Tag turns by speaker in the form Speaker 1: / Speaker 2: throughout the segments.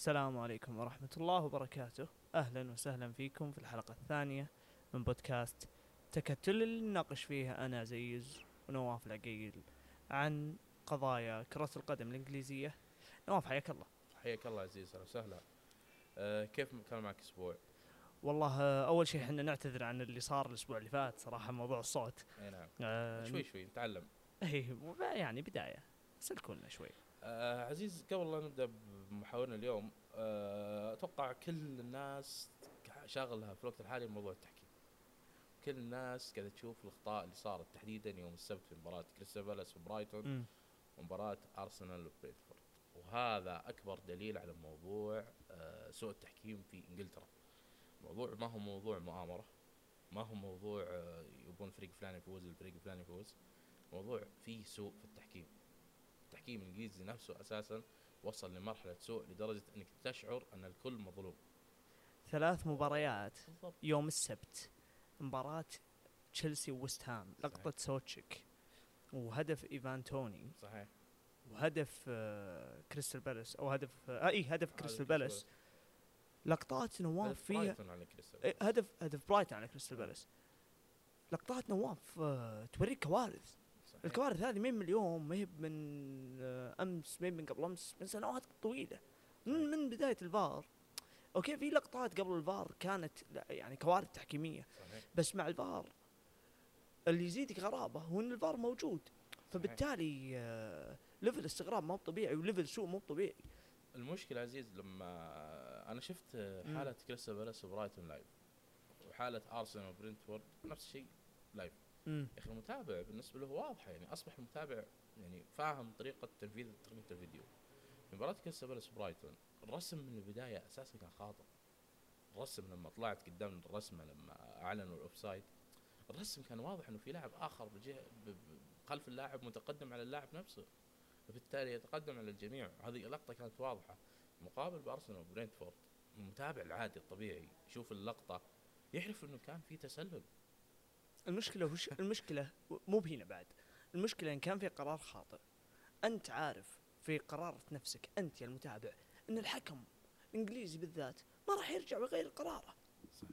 Speaker 1: السلام عليكم ورحمة الله وبركاته. أهلا وسهلا فيكم في الحلقة الثانية من بودكاست تكتل اللي نناقش فيها أنا عزيز ونواف العقيل عن قضايا كرة القدم الإنجليزية. نواف حياك الله.
Speaker 2: حياك الله عزيز أهلا وسهلا. أه كيف كان معك أسبوع؟
Speaker 1: والله آه، أول شيء إحنا نعتذر عن اللي صار الأسبوع اللي فات صراحة موضوع الصوت.
Speaker 2: أي نعم.
Speaker 1: آه
Speaker 2: شوي شوي نتعلم.
Speaker 1: إيه يعني بداية. سلكونا شوي.
Speaker 2: أه عزيز قبل لا نبدأ بمحاورنا اليوم أه أتوقع كل الناس شاغلها في الوقت الحالي موضوع التحكيم. كل الناس قاعدة تشوف الأخطاء اللي صارت تحديدا يوم السبت في مباراة كريستال بالاس وبرايتون. ومباراه أرسنال وبرينتفورد وهذا أكبر دليل على موضوع آه، سوء التحكيم في إنجلترا. موضوع ما هو موضوع مؤامرة ما هو موضوع آه، يبون فريق فلاني يفوز الفريق الفلاني يفوز. موضوع فيه سوء في التحكيم. التحكيم الإنجليزي نفسه أساسا وصل لمرحلة سوء لدرجة أنك تشعر أن الكل مظلوم.
Speaker 1: ثلاث مباريات
Speaker 2: بالضبط.
Speaker 1: يوم السبت مباراة تشيلسي وويست هام لقطة سوتشيك وهدف إيفان توني.
Speaker 2: صحيح.
Speaker 1: وهدف آه، كريستال بالاس أو هدف آه إي هدف كريستال بالاس. لقطات نواف
Speaker 2: هدف
Speaker 1: فيها هدف هدف برايتون على كريستال بالاس. لقطات نواف آه، توريك كوارث. الكوارث هذه مي من اليوم ما هي من آه، أمس مي من قبل أمس من سنوات طويلة. من, من بداية الفار. okay في لقطات قبل الفار كانت يعني كوارث تحكيمية.
Speaker 2: صحيح.
Speaker 1: بس مع الفار اللي يزيدك غرابة هو إن الفار موجود. فبالتالي آه، level استغراب مو طبيعي و level سوء مو طبيعي.
Speaker 2: المشكلة عزيز لما أنا شفت حالة كريستال بالاس وبرايتون live وحالة ارسنال وبرنتفورد نفس الشيء
Speaker 1: live.
Speaker 2: يا أخي المتابع بالنسبة له واضحة يعني أصبح المتابع يعني فاهم طريقة تنفيذ تقنية الفيديو. في مباراة كريستال بالاس وبرايتون الرسم من البداية أساسا كان خاطئ. الرسم لما طلعت قدام الرسمة لما أعلنوا ال offside الرسم كان واضح إنه في لاعب آخر بجهة ب- ب- خلف اللاعب متقدم على اللاعب نفسه فبالتالي يتقدم على الجميع. هذه اللقطة كانت واضحة. مقابل بأرسنال وبرينتفورد المتابع العادي الطبيعي يشوف اللقطة يعرف إنه كان في تسلل.
Speaker 1: المشكلة وش المشكلة مو بهنا بعد. المشكلة إن كان في قرار خاطئ. أنت عارف في قرارة نفسك أنت يا المتابع إن الحكم الإنجليزي بالذات ما راح يرجع ويغير قراره.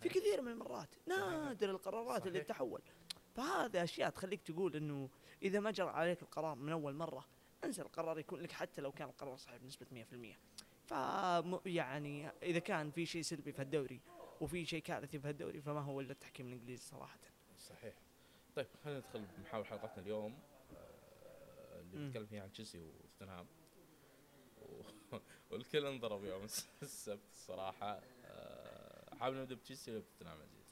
Speaker 1: في كثير من المرات نادر القرارات اللي
Speaker 2: صحيح.
Speaker 1: تتحول فهذه أشياء تخليك تقول إنه إذا ما جرى عليك القرار من أول مرة انسى القرار يكون لك حتى لو كان القرار صحيح بنسبة 100% ف يعني إذا كان في شيء سلبي في الدوري وفي شيء كارثي في الدوري فما هو إلا التحكيم الإنجليزي صراحة.
Speaker 2: صحيح. طيب خلينا ندخل بمحاور حلقتنا اليوم آه، اللي. بنتكلم فيها عن تشيلسي وتوتنهام. والكل انضرب يوم الس- السبت الصراحة آه، حابب نبدأ بتشيلسي ولا بتوتنهام عزيز؟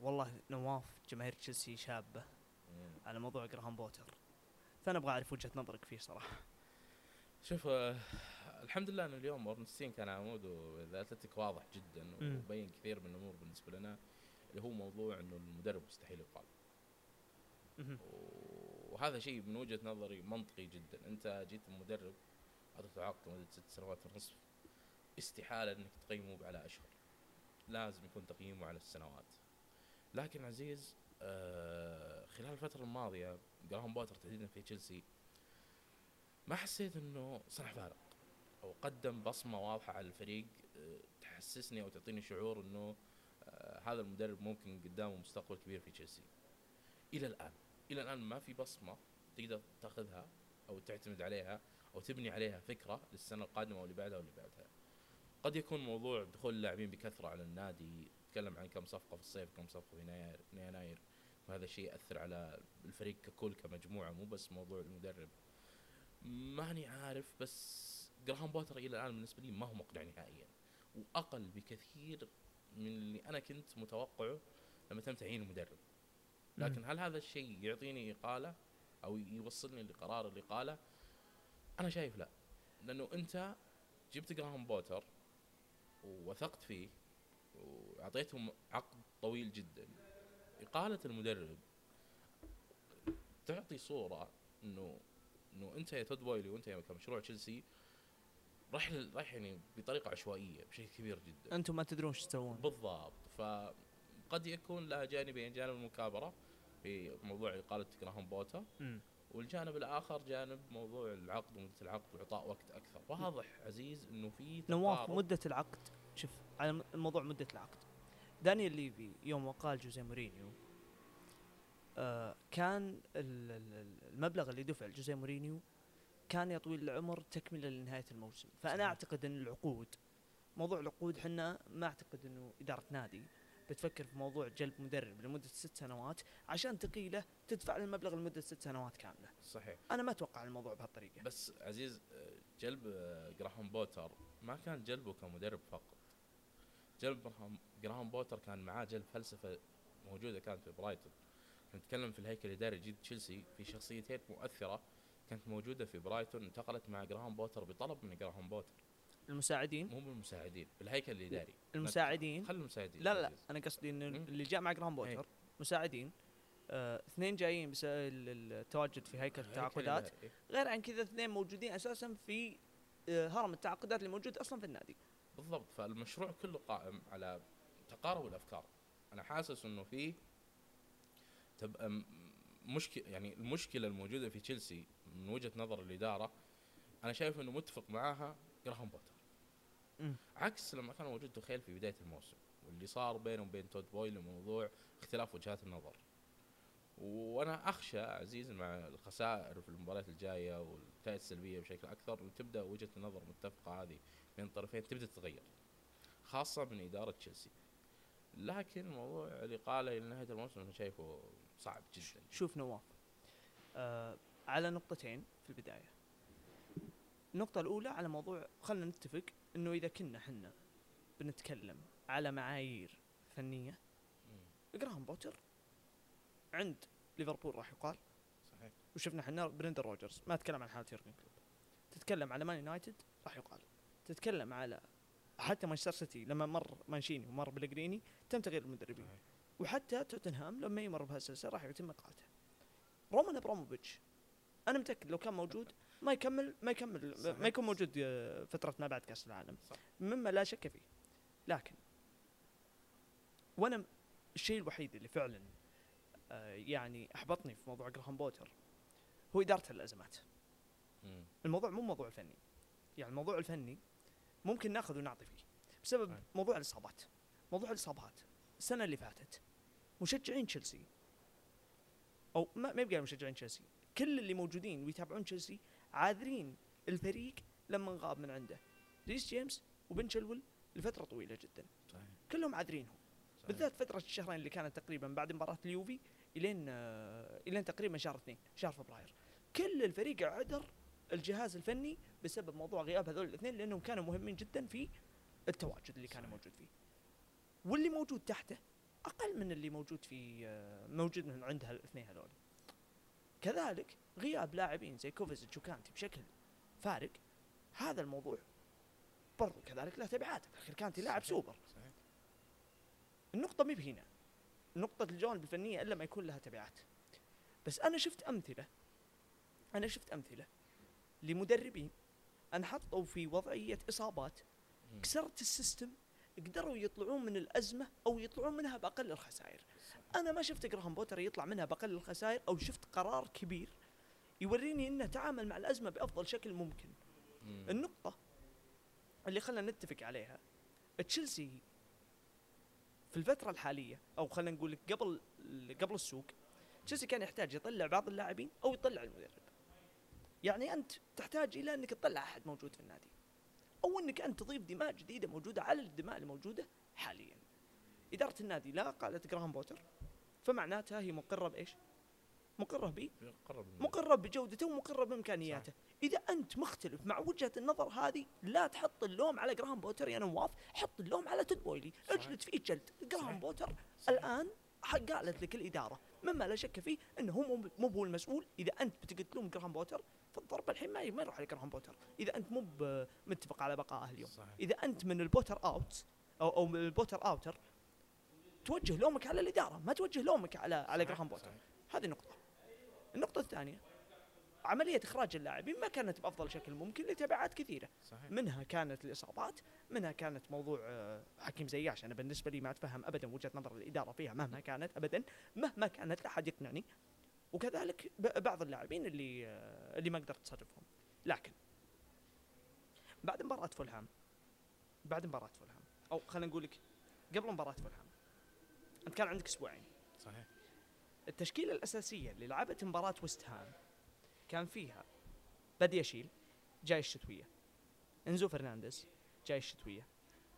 Speaker 1: والله نواف جماهير تشيلسي شابة. على موضوع جراهام بوتر. فأنا أبغى أعرف وجهة نظرك فيه صراحة.
Speaker 2: شوف آه، الحمد لله إنه اليوم أورنستين كان عمود والاتلتيك واضح جدا. وبين كثير من الأمور بالنسبة لنا. اللي هو موضوع إنه المدرب مستحيل يقال. وهذا شيء من وجهة نظري منطقي جدا. أنت جيت مدرب اعطيته عقد لمده ست سنوات ونصف استحالة إنك تقيمه على أشهر. لازم يكون تقييمه على السنوات. لكن عزيز آه خلال الفترة الماضية جراهام بوتر تحديدا في تشيلسي ما حسيت إنه صنع فارق أو قدم بصمة واضحة على الفريق آه، تحسسني أو تعطيني شعور إنه هذا المدرب ممكن قدامه مستقبل كبير في تشيلسي. إلى الآن إلى الآن ما في بصمة تقدر تأخذها أو تعتمد عليها أو تبني عليها فكرة للسنة القادمة واللي بعدها واللي بعدها. قد يكون موضوع دخول اللاعبين بكثرة على النادي تكلم عن كم صفقة في الصيف كم صفقة في يناير يناير وهذا الشيء يأثر على الفريق ككل كمجموعة مو بس موضوع المدرب. ماني عارف بس جراهام بوتر إلى الآن بالنسبة لي ما هو مقنع نهائيا. وأقل بكثير من اللي أنا كنت متوقعه لما تم تعيين المدرب. لكن هل هذا الشيء يعطيني إقالة أو يوصلني لقرار الإقالة؟ أنا شايف لا. لأنه أنت جبت جراهام بوتر ووثقت فيه وأعطيتهم عقد طويل جدا. إقالة المدرب تعطي صورة انه إنه أنت يا تود بويلي وأنت يا كمشروع تشيلسي رايح لل- رايح يعني بطريقة عشوائية بشكل كبير جدا.
Speaker 1: أنتم ما تدرون إيش تسوون.
Speaker 2: بالضبط. فقد يكون لها جانبين جانب المكابرة في موضوع إقالة جراهام بوتر
Speaker 1: مم.
Speaker 2: والجانب الآخر جانب موضوع العقد ومدة العقد وإعطاء وقت أكثر. واضح عزيز إنه في
Speaker 1: نواف. مدة العقد شوف على م- الموضوع مدة العقد. دانيال ليفي يوم أقال جوزيه مورينيو آه كان ال- ال- ال- المبلغ اللي دفع لجوزيه مورينيو كان يا طويل العمر تكملة لنهاية الموسم. فأنا
Speaker 2: صحيح.
Speaker 1: أعتقد إن العقود موضوع العقود حنا ما أعتقد إنه إدارة نادي بتفكر في موضوع جلب مدرب لمدة ست سنوات عشان تقيله تدفع له المبلغ لمدة ست سنوات كاملة.
Speaker 2: صحيح.
Speaker 1: أنا ما أتوقع الموضوع بهالطريقة.
Speaker 2: بس عزيز آه، جلب آه، جراهام بوتر ما كان جلبه كمدرب فقط. جلب جراهام- بوتر كان معاه جلب فلسفة موجودة كانت في برايتون. نتكلم في الهيكل الإداري الجديد تشيلسي في شخصيتين مؤثرة كانت موجودة في برايتون انتقلت مع جراهام بوتر بطلب من جراهام بوتر.
Speaker 1: المساعدين؟
Speaker 2: مو بالمساعدين بالهيكل الاداري
Speaker 1: المساعدين؟
Speaker 2: خلي المساعدين.
Speaker 1: لا لا
Speaker 2: عزيز.
Speaker 1: أنا قصدي إن
Speaker 2: مم.
Speaker 1: اللي جاء مع جرام
Speaker 2: إيه.
Speaker 1: بوتر مساعدين. آه، اثنين جايين ال- التواجد في هيكل التعاقدات.
Speaker 2: الإداري.
Speaker 1: غير عن كذا اثنين موجودين أساسا في آه، هرم التعاقدات اللي موجود أصلا في النادي.
Speaker 2: بالضبط. فالمشروع كله قائم على تقارب الأفكار. أنا حاسس إنه في تبقى مشكلة يعني المشكلة الموجودة في تشيلسي من وجهة نظر الإدارة أنا شايف إنه متفق معاها جراهام بوتر. عكس لما كان موجود توخيل في بداية الموسم واللي صار بينه وبين تود بويل موضوع اختلاف وجهات النظر. وأنا أخشى عزيز مع الخسائر في المباريات الجاية والنتائج السلبية بشكل أكثر وتبدا وجهة النظر المتفقه هذه بين الطرفين تبدأ تتغير خاصة من إدارة تشيلسي. لكن الموضوع اللي قاله إلى نهاية الموسم أنا شايفه صعب جدا.
Speaker 1: شوف نواف آه على نقطتين في البداية. النقطة الأولى على موضوع خلينا نتفق إنه إذا كنا حنا بنتكلم على معايير فنية. جراهام بوتر عند ليفربول راح يقال
Speaker 2: صحيح.
Speaker 1: وشفنا حنا برندن رودجرز ما اتكلم عن حاله يورجن كلوب. تتكلم على مان يونايتد راح يقال. تتكلم على حتى مانشستر سيتي لما مر مانشيني ومر بليغريني تم تغيير المدربين. وحتى توتنهام لما يمر بهالسلسلة راح يتم إقالته. رومان أبراموفيتش أنا متأكد لو كان موجود ما يكمل ما يكمل
Speaker 2: صحيح.
Speaker 1: ما يكون موجود فترة ما بعد كأس العالم
Speaker 2: صح.
Speaker 1: مما لا شك فيه لكن وأنا الشيء الوحيد اللي فعلا آه، يعني أحبطني في موضوع جراهام بوتر هو إدارة الأزمات
Speaker 2: مم.
Speaker 1: الموضوع مو موضوع فني يعني الموضوع الفني ممكن نأخذ ونعطي فيه بسبب
Speaker 2: صحيح.
Speaker 1: موضوع الإصابات موضوع الإصابات السنة اللي فاتت مشجعين تشيلسي أو ما ما يبقى مشجعين تشيلسي كل اللي موجودين ويتابعون تشيلسي عاذرين الفريق لما غاب من عنده. ريس جيمس وبن شلول لفترة طويلة جدا.
Speaker 2: صحيح.
Speaker 1: كلهم عاذرينهم
Speaker 2: صحيح.
Speaker 1: بالذات فترة الشهرين اللي كانت تقريبا بعد مباراة اليوفي إلين آه، إلين تقريبا شهر اثنين شهر فبراير. كل الفريق عذر الجهاز الفني بسبب موضوع غياب هذول الاثنين لأنهم كانوا مهمين جدا في التواجد اللي كان. موجود فيه. واللي موجود تحته أقل من اللي موجود في آه، موجود من عند هالاثنين هذول. كذلك غياب لاعبين زي كوفاسيتش وكانتي بشكل فارق هذا الموضوع برضو كذلك له تبعات بالاخير كانتي لاعب. سوبر
Speaker 2: صحيح
Speaker 1: النقطة مي بهنا نقطة الجوانب الفنية إلا ما يكون لها تبعات بس أنا شفت أمثلة أنا شفت أمثلة لمدربين أنحطوا في وضعية إصابات. كسرت ال system قدروا يطلعون من الأزمة أو يطلعون منها بأقل الخسائر. أنا ما شفت جراهام بوتر يطلع منها بأقل الخسائر أو شفت قرار كبير يوريني أنه تعامل مع الأزمة بأفضل شكل ممكن.
Speaker 2: مم.
Speaker 1: النقطة اللي خلينا نتفق عليها تشيلسي في الفترة الحالية أو خلينا نقول لك قبل قبل السوق تشيلسي كان يحتاج يطلع بعض اللاعبين أو يطلع المدرب. يعني أنت تحتاج إلى أنك تطلع أحد موجود في النادي. أو أنك أنت تضيف دماء جديدة موجودة على الدماء الموجودة حاليا. إدارة النادي لا قالت جراهام بوتر فمعناتها هي مقرة بإيش؟ مقرة ب؟ مقرة بجودته ومقرة بإمكانياته. إذا أنت مختلف مع وجهة النظر هذه لا تحط اللوم على جراهام بوتر يا نواف حط اللوم على تود بويلي. اجلد فيه جلد. جراهام. بوتر
Speaker 2: صحيح.
Speaker 1: الآن قالت لك الإدارة مما لا شك فيه إنه هو مو- هو المسؤول. إذا أنت بتقعد تلوم جراهام بوتر فالضرب الحين ما يروح على جراهام بوتر إذا أنت مو متفق على بقائه اليوم
Speaker 2: صحيح
Speaker 1: إذا أنت من ال Potter out أو أو من ال Potter outer توجه لومك على الإدارة ما توجه لومك على على. جراهام بوتر. هذه نقطة. النقطة الثانية عملية إخراج اللاعبين ما كانت بأفضل شكل ممكن لتبعات كثيرة،
Speaker 2: صحيح
Speaker 1: منها كانت الإصابات، منها كانت موضوع آه، حكيم زياش، أنا بالنسبة لي ما أتفهم أبدا وجهة نظر الإدارة فيها مهما كانت أبدا، مهما كانت لا أحد يقنعني. وكذلك بعض اللاعبين اللي اللي ما قدرت تصرفهم. لكن بعد مباراة فولهام بعد مباراة فولهام أو خلينا نقول لك قبل مباراة فولهام أنت كان عندك أسبوعين.
Speaker 2: صحيح.
Speaker 1: التشكيلة الأساسية اللي لعبت مباراة ويست هام كان فيها بدي أشيل جاي الشتوية. إنزو فرنانديز جاي الشتوية.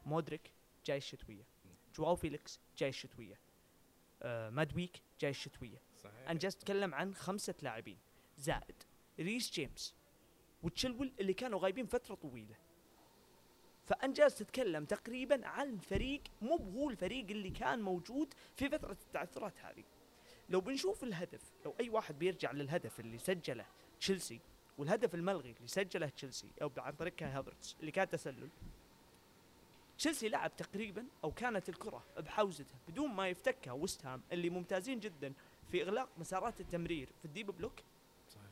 Speaker 1: مودريك جاي الشتوية. جواو فيليكس جاي الشتوية. آه مادويكي جاي الشتوية.
Speaker 2: صحيح.
Speaker 1: أنا جالس أتكلم عن خمسة لاعبين. زائد ريس جيمس وتشيلويل اللي كانوا غايبين فترة طويلة. فأنت جالس تتكلم تقريبا عن فريق مو هو الفريق اللي كان موجود في فترة التعثرات هذه. لو بنشوف الهدف لو أي واحد بيرجع للهدف اللي سجله تشيلسي والهدف الملغي اللي سجله تشيلسي أو عن طريق كاي هافرتس اللي كان تسلل تشيلسي لعب تقريبا أو كانت الكرة بحوزته بدون ما يفتكها ويست هام اللي ممتازين جدا في إغلاق مسارات التمرير في ال deep block.
Speaker 2: صحيح.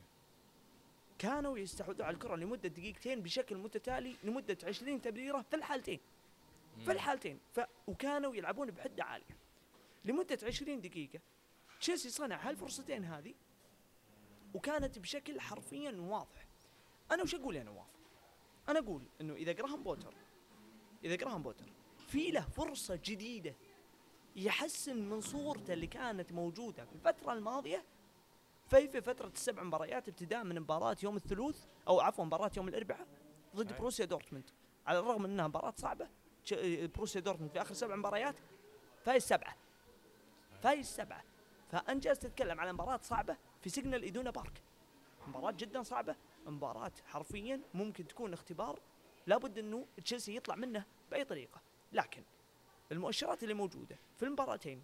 Speaker 1: كانوا يستحوذوا على الكرة لمدة دقيقتين بشكل متتالي لمدة 20 تمريرة في الحالتين. في الحالتين. ف... وكانوا يلعبون بحدة عالية. لمدة 20 دقيقة تشيلسي صنع هالفرصتين هذه وكانت بشكل حرفيا واضح. أنا وش أقول يا نواف؟ أنا أقول إنه إذا جراهام بوتر إذا جراهام بوتر في له فرصة جديدة يحسن من صورته اللي كانت موجودة في الفترة الماضية. في في فترة السبع مباريات ابتداء من مباراة يوم الثلاث أو عفوا مباراة يوم الأربعاء ضد
Speaker 2: صحيح.
Speaker 1: بروسيا دورتموند. على الرغم من إنها مباراة صعبة تش- بروسيا دورتموند في آخر سبع مباريات فايز سبعة. فايز سبعة. فانت جالس تتكلم على مباراة صعبة في سيجنال إيدونا بارك. مباراة جدا صعبة مباراة حرفيا ممكن تكون اختبار لابد إنه تشيلسي يطلع منه بأي طريقة. لكن المؤشرات اللي موجودة في المباراتين.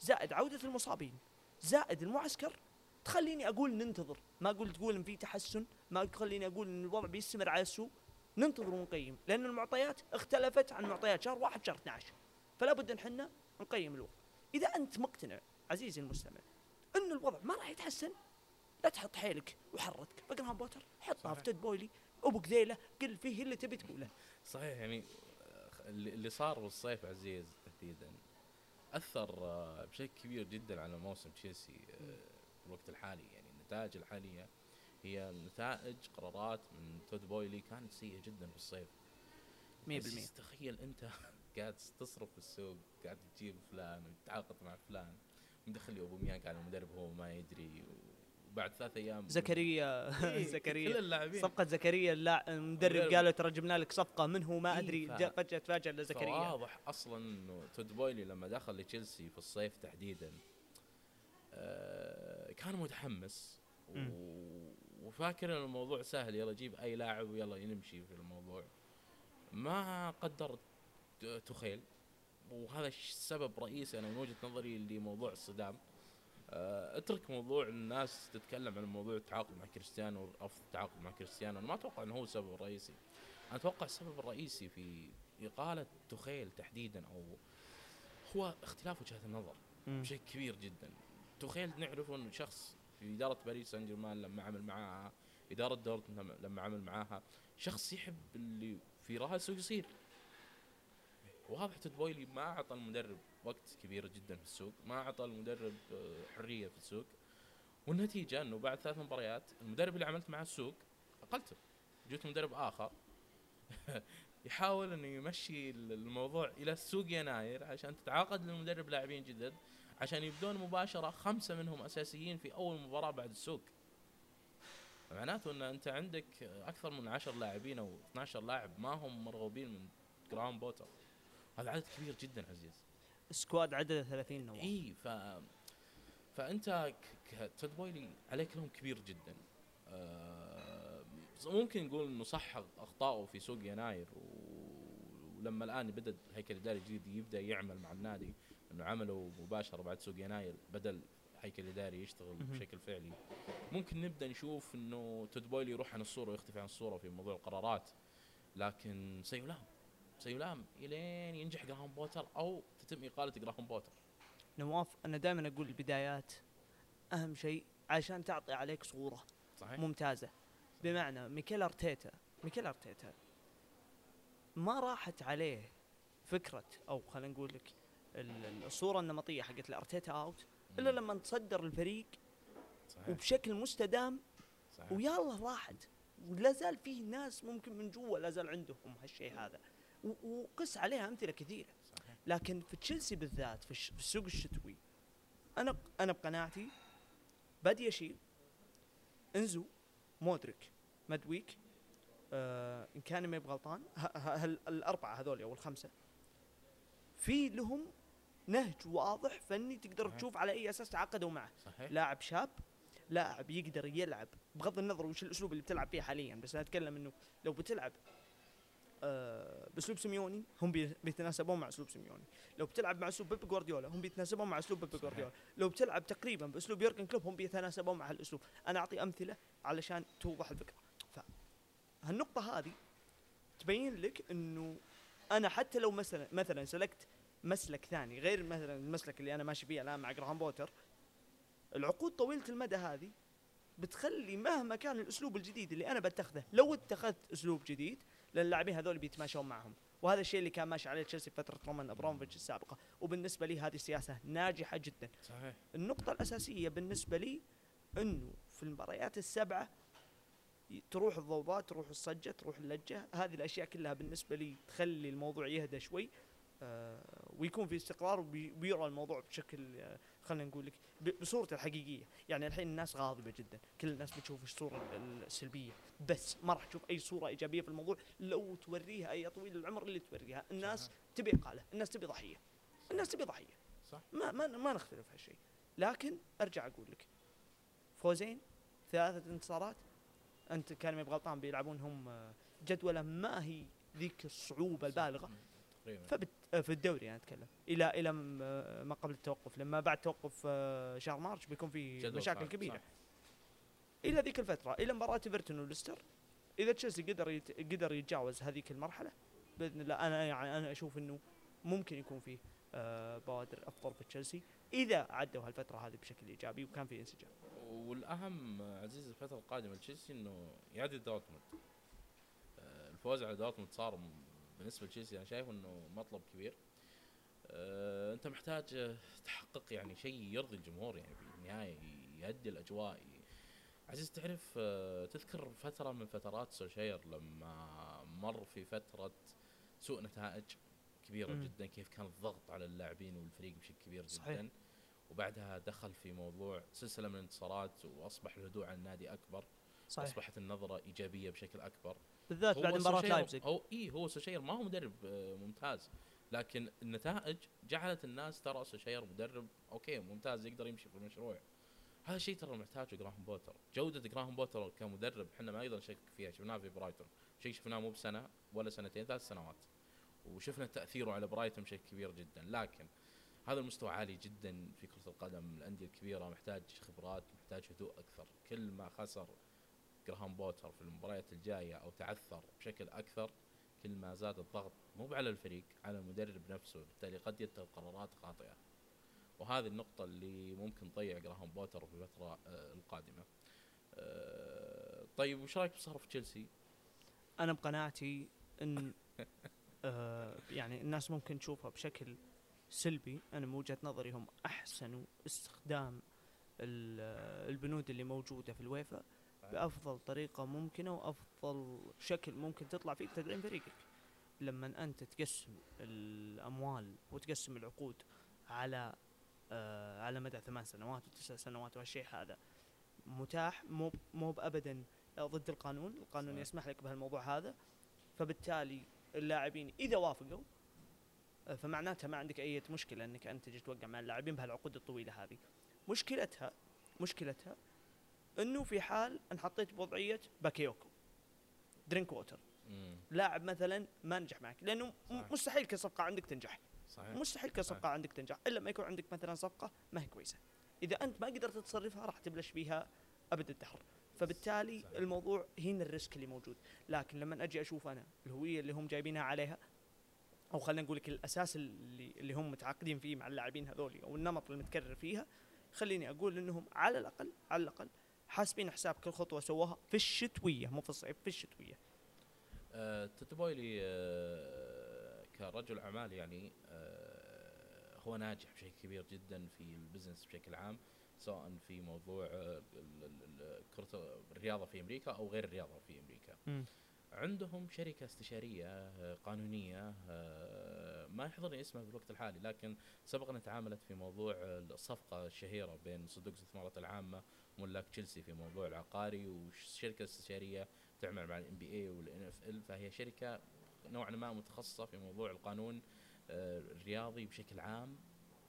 Speaker 1: زائد عودة المصابين. زائد المعسكر. تخليني أقول ننتظر. ما أقول تقول إن في تحسن. ما تخليني أقول إن الوضع بيستمر على السوء. ننتظر ونقيم. لأن المعطيات اختلفت عن معطيات شهر واحد شهر 12 فلا بد إن إحنا نقيم الوضع. إذا أنت مقتنع عزيزي المستمع إن الوضع ما راح يتحسن لا تحط حيلك وحرتك بجراهام بوتر حطها. في تود بويلي ابو قذيله قل فيه اللي تبي تقوله.
Speaker 2: صحيح يعني اللي صار بالصيف عزيز تحديدا أثر آه، بشكل كبير جدا على موسم تشيلسي آه، في الوقت الحالي. يعني النتائج الحالية هي نتائج قرارات من تود بويلي كانت سيئة جدا في الصيف.
Speaker 1: 100%
Speaker 2: عزيز، تخيل أنت قاعد تصرف في السوق قاعد تجيب فلان وتتعاقد مع فلان. مدخل لي أوباميانج على المدرب هو ما يدري وبعد ثلاث أيام.
Speaker 1: زكريا.
Speaker 2: إيه، كل
Speaker 1: زكريا
Speaker 2: اللاعبين.
Speaker 1: صفقة زكريا. المدرب. قالوا ترى جبنا لك صفقة من هو ما
Speaker 2: إيه،
Speaker 1: أدري.
Speaker 2: ف-
Speaker 1: جاء فجأة تفاجأ لزكريا
Speaker 2: واضح أصلا إنه تود بويلي لما دخل لتشيلسي في الصيف تحديدا آه كان متحمس. وفاكر إن الموضوع سهل يلا جيب أي لاعب ويلا نمشي في الموضوع. ما قدر تخيل. وهذا الش- سبب رئيسي أنا من وجهة نظري لموضوع الصدام. اترك موضوع الناس تتكلم عن موضوع التعاقد مع كريستيانو رفض التعاقد مع كريستيانو. أنا ما أتوقع إنه هو السبب الرئيسي أنا أتوقع السبب الرئيسي في إقالة تخيل تحديدا أو هو اختلاف وجهات النظر. بشكل كبير جدا. تخيل نعرف إنه شخص في إدارة باريس سان جيرمان لما عمل معاها إدارة دورتموند لما- عمل معاها شخص يحب اللي في راسه يصير. واضح تود بويلي ما أعطى المدرب وقت كبير جدا في السوق ما أعطى المدرب آه، حرية في السوق. والنتيجة إنه بعد ثلاث مباريات المدرب اللي عملت معه السوق أقلته. جبت مدرب آخر يحاول إنه يمشي الموضوع إلى سوق يناير عشان تتعاقد للمدرب لاعبين جدد عشان يبدون مباشرة خمسة منهم أساسيين في أول مباراة بعد السوق. معناته إن أنت عندك أكثر من 10 لاعبين أو 12 لاعب ما هم مرغوبين من جراهام بوتر هذا عدد كبير جدا عزيز.
Speaker 1: squad عدده 30 نواف
Speaker 2: إي ف فأنت ك- ك- تود بويلي عليك لوم كبير جدا. آه، ممكن نقول إنه صح اخطائه في سوق يناير ولما الآن بدأ الهيكل الاداري الجديد يبدأ يعمل مع النادي إنه عمله مباشرة بعد سوق يناير بدل هيكل إداري يشتغل. بشكل فعلي. ممكن نبدأ نشوف إنه تود بويلي يروح عن الصورة ويختفي عن الصورة في موضوع القرارات لكن سيظل سيظل إلين ينجح جراهام بوتر أو تتم إقالة جراهام بوتر.
Speaker 1: نواف أنا دائما أقول البدايات أهم شيء عشان تعطي عليك صورة
Speaker 2: صحيح.
Speaker 1: ممتازة. بمعنى ميكيل أرتيتا ميكيل أرتيتا ما راحت عليه فكرة أو خلينا نقول لك ال- ال- الصورة النمطية حقت الأرتيتا out إلا لما تصدر الفريق
Speaker 2: صحيح.
Speaker 1: وبشكل مستدام
Speaker 2: صحيح.
Speaker 1: ويا الله راحت. ولا زال فيه ناس ممكن من جوا لا زال عندهم هالشيء هذا. وقس عليها أمثلة
Speaker 2: كثيرة.
Speaker 1: لكن في تشيلسي بالذات في, في السوق الشتوي أنا أنا بقناعتي بادي يشيل إنزو مودريك مادويكي آه إن كان ماني بغلطان الأربعة هذول أو الخمسة في لهم نهج واضح فني تقدر
Speaker 2: صحيح.
Speaker 1: تشوف على أي أساس تعاقدوا معه
Speaker 2: صحيح
Speaker 1: لاعب شاب لاعب يقدر يلعب بغض النظر وش الأسلوب اللي بتلعب فيه حاليا بس أنا أتكلم إنه لو بتلعب بأسلوب سيميوني هم بي- بيتناسبون مع أسلوب سيميوني. لو بتلعب مع أسلوب بيب جوارديولا هم بيتناسبون مع أسلوب بيب. جوارديولا. لو بتلعب تقريبا بأسلوب يورجن كلوب هم بيتناسبون مع هالأسلوب. أنا أعطي أمثلة علشان توضح الفكرة. فهالنقطه هذه تبين لك إنه أنا حتى لو مثلا مثلا سلكت مسلك ثاني غير مثلا المسلك اللي أنا ماشي فيه الآن مع جراهام بوتر العقود طويلة المدى هذه بتخلي مهما كان الأسلوب الجديد اللي أنا بتخذه لو اتخذت أسلوب جديد لأن اللاعبين هذول بيتماشون معهم. وهذا الشيء اللي كان ماشي عليه تشيلسي فترة رومان أبراموفيتش السابقة. وبالنسبة لي هذه سياسة ناجحة جدا.
Speaker 2: صحيح.
Speaker 1: النقطة الأساسية بالنسبة لي أنه في المباريات السبعة ي- تروح الضوضاء تروح الصجة تروح اللجة. هذه الأشياء كلها بالنسبة لي تخلي الموضوع يهدى شوي آه ويكون في استقرار وبي- ويرى الموضوع بشكل آه خلينا نقول لك بصورته الحقيقية. يعني الحين الناس غاضبة جدا. كل الناس بتشوف الصورة ال- السلبية. بس ما راح تشوف أي صورة إيجابية في الموضوع لو توريها أي طويل العمر اللي توريها. الناس
Speaker 2: صحيح.
Speaker 1: تبي إقالة. الناس تبي ضحية. الناس تبي ضحية.
Speaker 2: صح.
Speaker 1: ما ما ما نختلف هالشيء. لكن أرجع أقول لك فوزين ثلاثة انتصارات. أنت كان ما بغلطان بيلعبون هم آه، جدولة ما هي ذيك الصعوبة البالغة.
Speaker 2: تقريبا.
Speaker 1: فبت آه، في الدوري أنا أتكلم. إلى إلى آه، ما قبل التوقف. لما بعد توقف آه، شهر مارش بيكون في مشاكل
Speaker 2: صعب،
Speaker 1: كبيرة.
Speaker 2: صح.
Speaker 1: إلى ذيك الفترة إلى مباراة إيفرتون وليستر إذا تشيلسي قدر يت... قدر يتجاوز هذيك المرحلة بإذن الله أنا يعني أنا أشوف إنه ممكن يكون فيه بوادر أفضل في تشيلسي إذا عدوا هالفترة هذه بشكل إيجابي وكان في انسجام.
Speaker 2: والأهم عزيز الفترة القادمة لتشيلسي إنه يعدي دورتموند. الفوز على دورتموند صار بالنسبة لتشيلسي أنا شايف إنه مطلب كبير. آه، أنت محتاج آه، تحقق يعني شيء يرضي الجمهور يعني بالنهايه يهدي الأجواء. عزيز تعرف آه، تذكر فترة من فترات سولشاير لما مر في فترة سوء نتائج كبيرة
Speaker 1: مم.
Speaker 2: جدا كيف كان الضغط على اللاعبين والفريق بشكل كبير
Speaker 1: صحيح.
Speaker 2: جدا. وبعدها دخل في موضوع سلسلة من الانتصارات وأصبح الهدوء على النادي أكبر.
Speaker 1: صحيح.
Speaker 2: أصبحت النظرة إيجابية بشكل أكبر.
Speaker 1: بالذات بعد
Speaker 2: سولشاير
Speaker 1: لايبزيج.
Speaker 2: هو اي هو سولشاير ما هو مدرب آه، ممتاز لكن النتائج جعلت الناس ترى سولشاير مدرب okay ممتاز يقدر يمشي في المشروع. هذا الشيء ترى محتاجه جراهام بوتر. جودة جراهام بوتر كمدرب إحنا ما نقدر نشكك فيها. شفناها في برايتون. شيء شفناه مو بسنة ولا سنتين ثلاث سنوات. وشفنا تأثيره على برايتون بشكل كبير جدا. لكن هذا المستوى عالي جدا في كرة القدم. الأندية الكبيرة محتاج خبرات محتاج هدوء أكثر. كل ما خسر جراهام بوتر في المباريات الجاية أو تعثر بشكل أكثر كل ما زاد الضغط مو على الفريق على المدرب نفسه بالتالي قد يتخذ قرارات خاطئة وهذه النقطة اللي ممكن تضيع جراهام بوتر في الفترة آه، القادمة. آه، طيب وش رأيك بصرف تشيلسي؟
Speaker 1: أنا بقناعتي إن آه يعني الناس ممكن تشوفها بشكل سلبي أنا من وجهة نظري هم أحسنوا استخدام ال- البنود اللي موجودة في الويفا بأفضل طريقة ممكنة وأفضل شكل ممكن تطلع فيه بتدعيم فريقك. لما أنت تقسم الأموال وتقسم العقود على آه على مدى ثمان سنوات وتسع سنوات وهالشيء هذا متاح؟ مو مو ابدا ضد القانون. القانون
Speaker 2: صحيح.
Speaker 1: يسمح لك بهالموضوع هذا. فبالتالي اللاعبين إذا وافقوا آه، فمعناتها ما عندك أي مشكلة إنك أنت تجي توقع مع اللاعبين بهالعقود الطويلة هذه. مشكلتها مشكلتها انه في حال ان حطيت بوضعية باكايوكو.
Speaker 2: درينكووتر
Speaker 1: لاعب مثلا ما نجح معك لأنه
Speaker 2: صحيح.
Speaker 1: مستحيل كصفقه عندك تنجح.
Speaker 2: صحيح.
Speaker 1: مستحيل كصفقه عندك تنجح. إلا ما يكون عندك مثلا صفقة ما هي كويسة. إذا أنت ما قدرت تصرفها راح تبلش فيها أبد الدهر. فبالتالي
Speaker 2: صحيح.
Speaker 1: الموضوع هنا الريسك اللي موجود. لكن لما أجي أشوف أنا الهوية اللي هم جايبينها عليها أو خلينا نقول لك الأساس اللي اللي هم متعاقدين فيه مع اللاعبين هذول أو النمط المتكرر فيها خليني أقول إنهم على الاقل على الأقل حاسبين حساب كل خطوة سووها في الشتوية مو في الصيف في الشتوية
Speaker 2: آه، تود بويلي آه، كرجل أعمال يعني آه، هو ناجح بشكل كبير جدا في ال business بشكل عام سواء في موضوع آه، كرة الرياضة في أمريكا أو غير الرياضة في أمريكا
Speaker 1: مم.
Speaker 2: عندهم شركة استشارية آه، قانونية آه، ما يحضرني اسمها في الوقت الحالي لكن سبق أن تعاملت في موضوع الصفقة الشهيرة بين صندوق الاستثمارات العامة وملاك تشيلسي في موضوع العقاري وشركة استشارية تعمل مع ال NBA وال NFL فهي شركة نوعا ما متخصصة في موضوع القانون آه، الرياضي بشكل عام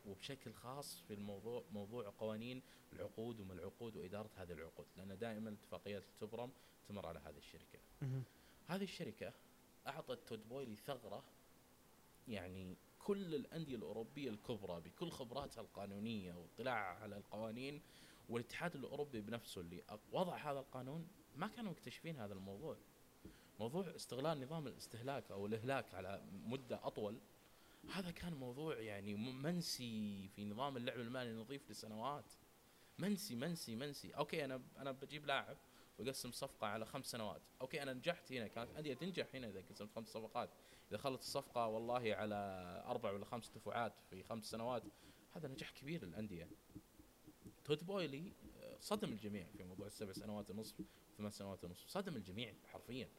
Speaker 2: وبشكل خاص في الموضوع موضوع قوانين العقود وما العقود وإدارة هذه العقود لأن دائما اتفاقيات تبرم تمر على هذه الشركة
Speaker 1: مهم.
Speaker 2: هذه الشركة أعطت تود بويلي ثغرة يعني كل الأندية الأوروبية الكبرى بكل خبراتها القانونية واطلاعها على القوانين والاتحاد الأوروبي بنفسه اللي وضع هذا القانون ما كانوا مكتشفين هذا الموضوع. موضوع استغلال نظام الاستهلاك أو الإهلاك على مدة أطول هذا كان موضوع يعني منسي في نظام اللعب المالي النظيف لسنوات. منسي منسي منسي. okay أنا أنا بجيب لاعب وأقسم صفقة على خمس سنوات. okay أنا نجحت هنا. كانت أندية تنجح هنا إذا قسمت خمس صفقات. إذا خلت الصفقة والله على أربع ولا خمس دفعات في خمس سنوات هذا نجاح كبير للأندية. تود بويلي آه، صدم الجميع في موضوع السبع سنوات ونصف ثمان سنوات ونصف. صدم الجميع حرفيا.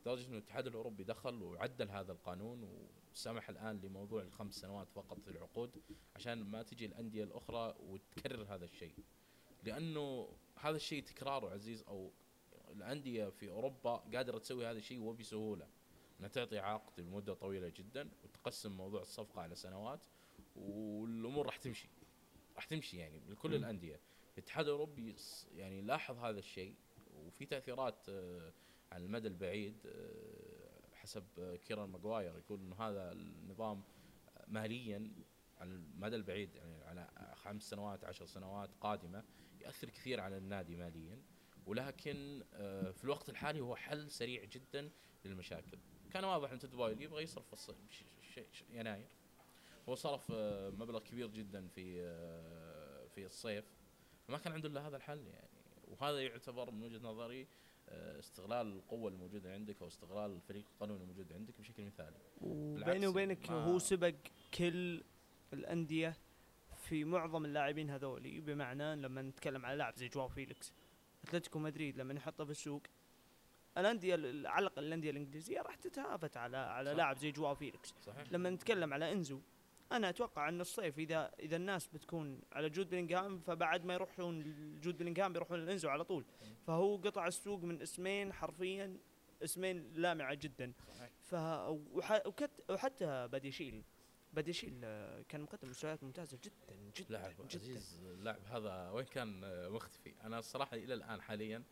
Speaker 2: لدرجة إنه الاتحاد الأوروبي دخل وعدل هذا القانون وسمح الآن لموضوع الخمس سنوات فقط في العقود عشان ما تجي الأندية الأخرى وتكرر هذا الشيء. لأنه هذا الشيء تكراره عزيز أو الأندية في أوروبا قادرة تسوي هذا الشيء وبسهولة. إنها تعطي عقد لمدة طويلة جدا وتقسم موضوع الصفقة على سنوات والأمور راح تمشي. راح تمشي يعني لكل
Speaker 1: مم.
Speaker 2: الأندية. الاتحاد الأوروبي يعني لاحظ هذا الشيء وفي تأثيرات آه، على المدى البعيد آه، حسب آه، كيران ماجواير يقول إنه هذا النظام ماليا على المدى البعيد يعني على خمس سنوات عشر سنوات قادمة ياثر كثير على النادي ماليا. ولكن في الوقت الحالي هو حل سريع جدا للمشاكل. كان واضح إن تدبايل يبغى يصرف ش- يناير. هو صرف آه، مبلغ كبير جدا في آه، في الصيف. فما كان عنده إلا هذا الحل يعني. وهذا يعتبر من وجهة نظري آه، استغلال القوة الموجودة عندك أو استغلال الفريق القانوني الموجود عندك بشكل مثالي.
Speaker 1: وبيني وبينك
Speaker 2: ما-
Speaker 1: هو سبق كل الأندية في معظم اللاعبين هذولي بمعنى لما نتكلم على لاعب زي جواو فيليكس أتلتيكو مدريد لما يحطه في السوق الأندية ال- على الأقل الأندية الإنجليزية راح تتهافت على على. لاعب زي جواو فيليكس.
Speaker 2: صحيح.
Speaker 1: لما نتكلم على إنزو أنا أتوقع أن الصيف إذا إذا الناس بتكون على جود بلينغهام فبعد ما يروحون لجود بلينغهام بيروحون لانزو على طول. فهو قطع السوق من اسمين حرفيا اسمين لامعة جدا. ف. وحتى باديشيل. باديشيل آه، كان مقدم مستويات ممتازة جدا جدا
Speaker 2: لاعب
Speaker 1: جدا.
Speaker 2: عزيز اللاعب هذا وين كان آه، مختفي أنا الصراحة إلى الآن حاليا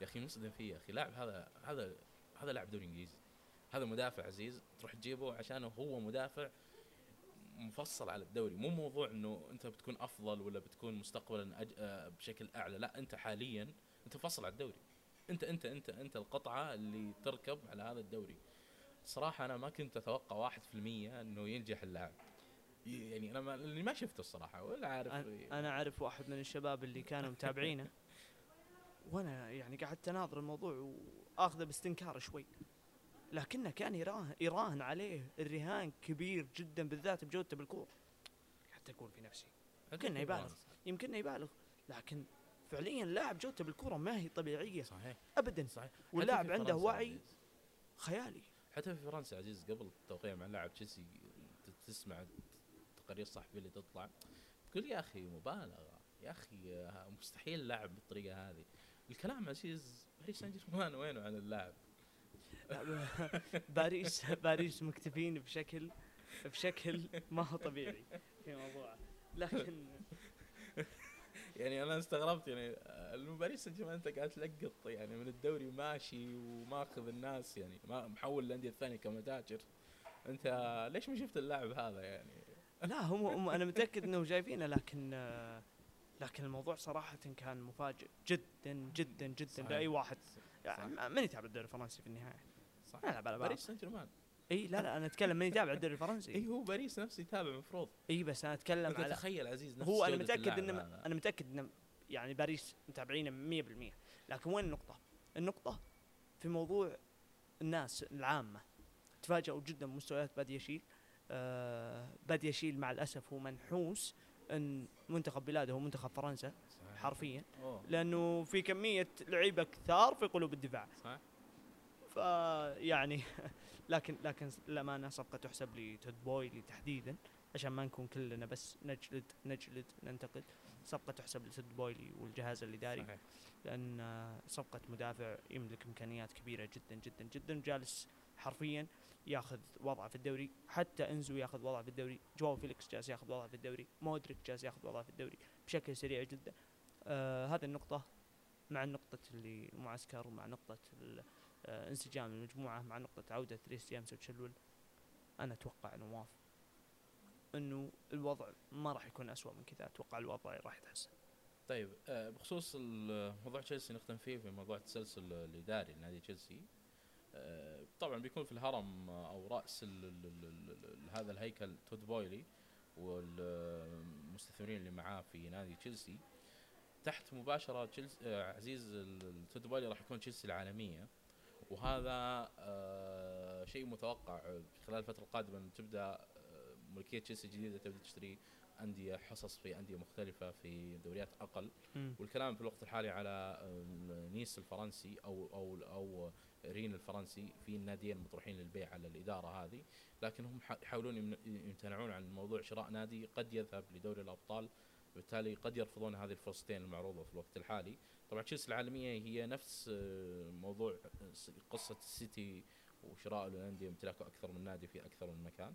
Speaker 2: يا أخي مصدم فيه يا أخي لاعب هذا هذا هذا لاعب دوري إنجليزي. هذا مدافع عزيز تروح تجيبه عشان هو مدافع مفصل على الدوري. مو موضوع إنه أنت بتكون أفضل ولا بتكون مستقبلا أج... آه، بشكل أعلى. لا أنت حاليا أنت مفصل على الدوري. أنت أنت أنت أنت القطعة اللي تركب على هذا الدوري. صراحة أنا ما كنت أتوقع 1% إنه ينجح اللاعب. يعني أنا ما اللي ما شفته الصراحة ولا عارف
Speaker 1: أنا- أنا أعرف واحد من الشباب اللي كانوا متابعينه. وأنا يعني قعدت أناظر الموضوع وآخذه باستنكار شوي. لكنه كان يراهن يراهن عليه الرهان كبير جدا بالذات بجودته بالكورة. حتى أقول في نفسي. كأنه يبالغ. يمكن يبالغ. لكن فعليا لاعب جودته بالكورة ما هي طبيعية.
Speaker 2: صحيح.
Speaker 1: ابدا.
Speaker 2: صحيح.
Speaker 1: واللاعب عنده وعي
Speaker 2: عزيز.
Speaker 1: خيالي.
Speaker 2: حتى في فرنسا عزيز قبل التوقيع مع لاعب تشيلسي تسمع التقارير الصحفيه اللي تطلع. تقول يا أخي مبالغة. يا أخي مستحيل لاعب بالطريقة هذه. الكلام عزيز باريس سان جيرمان وينه عن اللاعب؟
Speaker 1: لا، باريس باريس مكتفين بشكل بشكل ما هو طبيعي في موضوع لكن
Speaker 2: يعني أنا استغربت يعني باريس سان جيرمان أنت قاعد تلقط يعني من الدوري ماشي وماخذ الناس يعني ما محول الأندية الثانية كمتاجر. أنت ليش ما شفت اللاعب هذا يعني؟
Speaker 1: لا هم, هم أنا متأكد انهم جايبينه لكن لكن الموضوع صراحة كان مفاجئ جدا جدا جدا
Speaker 2: صحيح.
Speaker 1: لاي واحد. يعني من يتابع الدوري الفرنسي في النهاية.
Speaker 2: صح.
Speaker 1: يلعب على
Speaker 2: باريس
Speaker 1: باريس
Speaker 2: سان جيرمان
Speaker 1: إي لا لا أنا أتكلم من يتابع الدوري الفرنسي.
Speaker 2: إي هو باريس نفسه يتابع المفروض
Speaker 1: إي بس أنا
Speaker 2: أتكلم
Speaker 1: على
Speaker 2: تخيل عزيز نفس
Speaker 1: هو
Speaker 2: أنا
Speaker 1: متأكد
Speaker 2: اللاعب.
Speaker 1: ان
Speaker 2: هذا.
Speaker 1: أنا متأكد ان يعني باريس متابعينه 100% لكن وين النقطة؟ النقطة في موضوع الناس العامة. تفاجئوا جدا بمستويات بادياشيل آه بادياشيل مع الأسف هو منحوس إن منتخب بلاده هو منتخب فرنسا
Speaker 2: صحيح.
Speaker 1: حرفيا.
Speaker 2: أوه.
Speaker 1: لأنه في كمية لعيبة كثار في قلوب الدفاع.
Speaker 2: صح
Speaker 1: فيعني لكن لكن للامانه صفقة تحسب لتود بويلي تحديدا عشان ما نكون كلنا بس نجلد نجلد ننتقد. صفقة تحسب لتود بويلي والجهاز الاداري
Speaker 2: صحيح.
Speaker 1: لأن صفقة مدافع يملك إمكانيات كبيرة جدا جدا جدا. جالس حرفيا ياخذ وضعه في الدوري. حتى إنزو ياخذ وضعه في الدوري. جواو فيليكس جالس ياخذ وضعه في الدوري. مودريك جالس ياخذ وضعه في الدوري بشكل سريع جدا. آه هذه النقطة مع النقطة اللي المعسكر ومع نقطة آه انسجام المجموعة مع نقطة عودة ريس جيمس وتشيلويل. أنا أتوقع نواف أنه الوضع ما راح يكون أسوأ من كذا. أتوقع الوضع راح يتحسن.
Speaker 2: طيب آه، بخصوص موضوع تشيلسي نختم فيه في موضوع التسلسل الإداري لنادي تشيلسي. آه، طبعا بيكون في الهرم آه، أو رأس ال ال ال ال ال هذا الهيكل تود بويلي والمستثمرين اللي معاه في نادي تشيلسي. تحت مباشرة تشيلسي آه، عزيز ال- ال- تود بويلي راح يكون تشيلسي العالمية. وهذا آه، شيء متوقع خلال الفترة القادمة تبدأ آه، ملكية تشيلسي الجديدة تبدأ تشتري أندية حصص في أندية مختلفة في دوريات أقل. والكلام في الوقت الحالي على آم، نيس الفرنسي أو أو أو رين الفرنسي في الناديين المطروحين للبيع على الإدارة هذه. لكن هم يحاولون يمتنعون عن موضوع شراء نادي قد يذهب لدوري الأبطال. بالتالي قد يرفضون هذه الفرصتين المعروضة في الوقت الحالي. طبعا تشيلسي العالمية هي نفس آه، موضوع س- قصة السيتي وشراء الانديه امتلاكه أكثر من نادي في أكثر من مكان.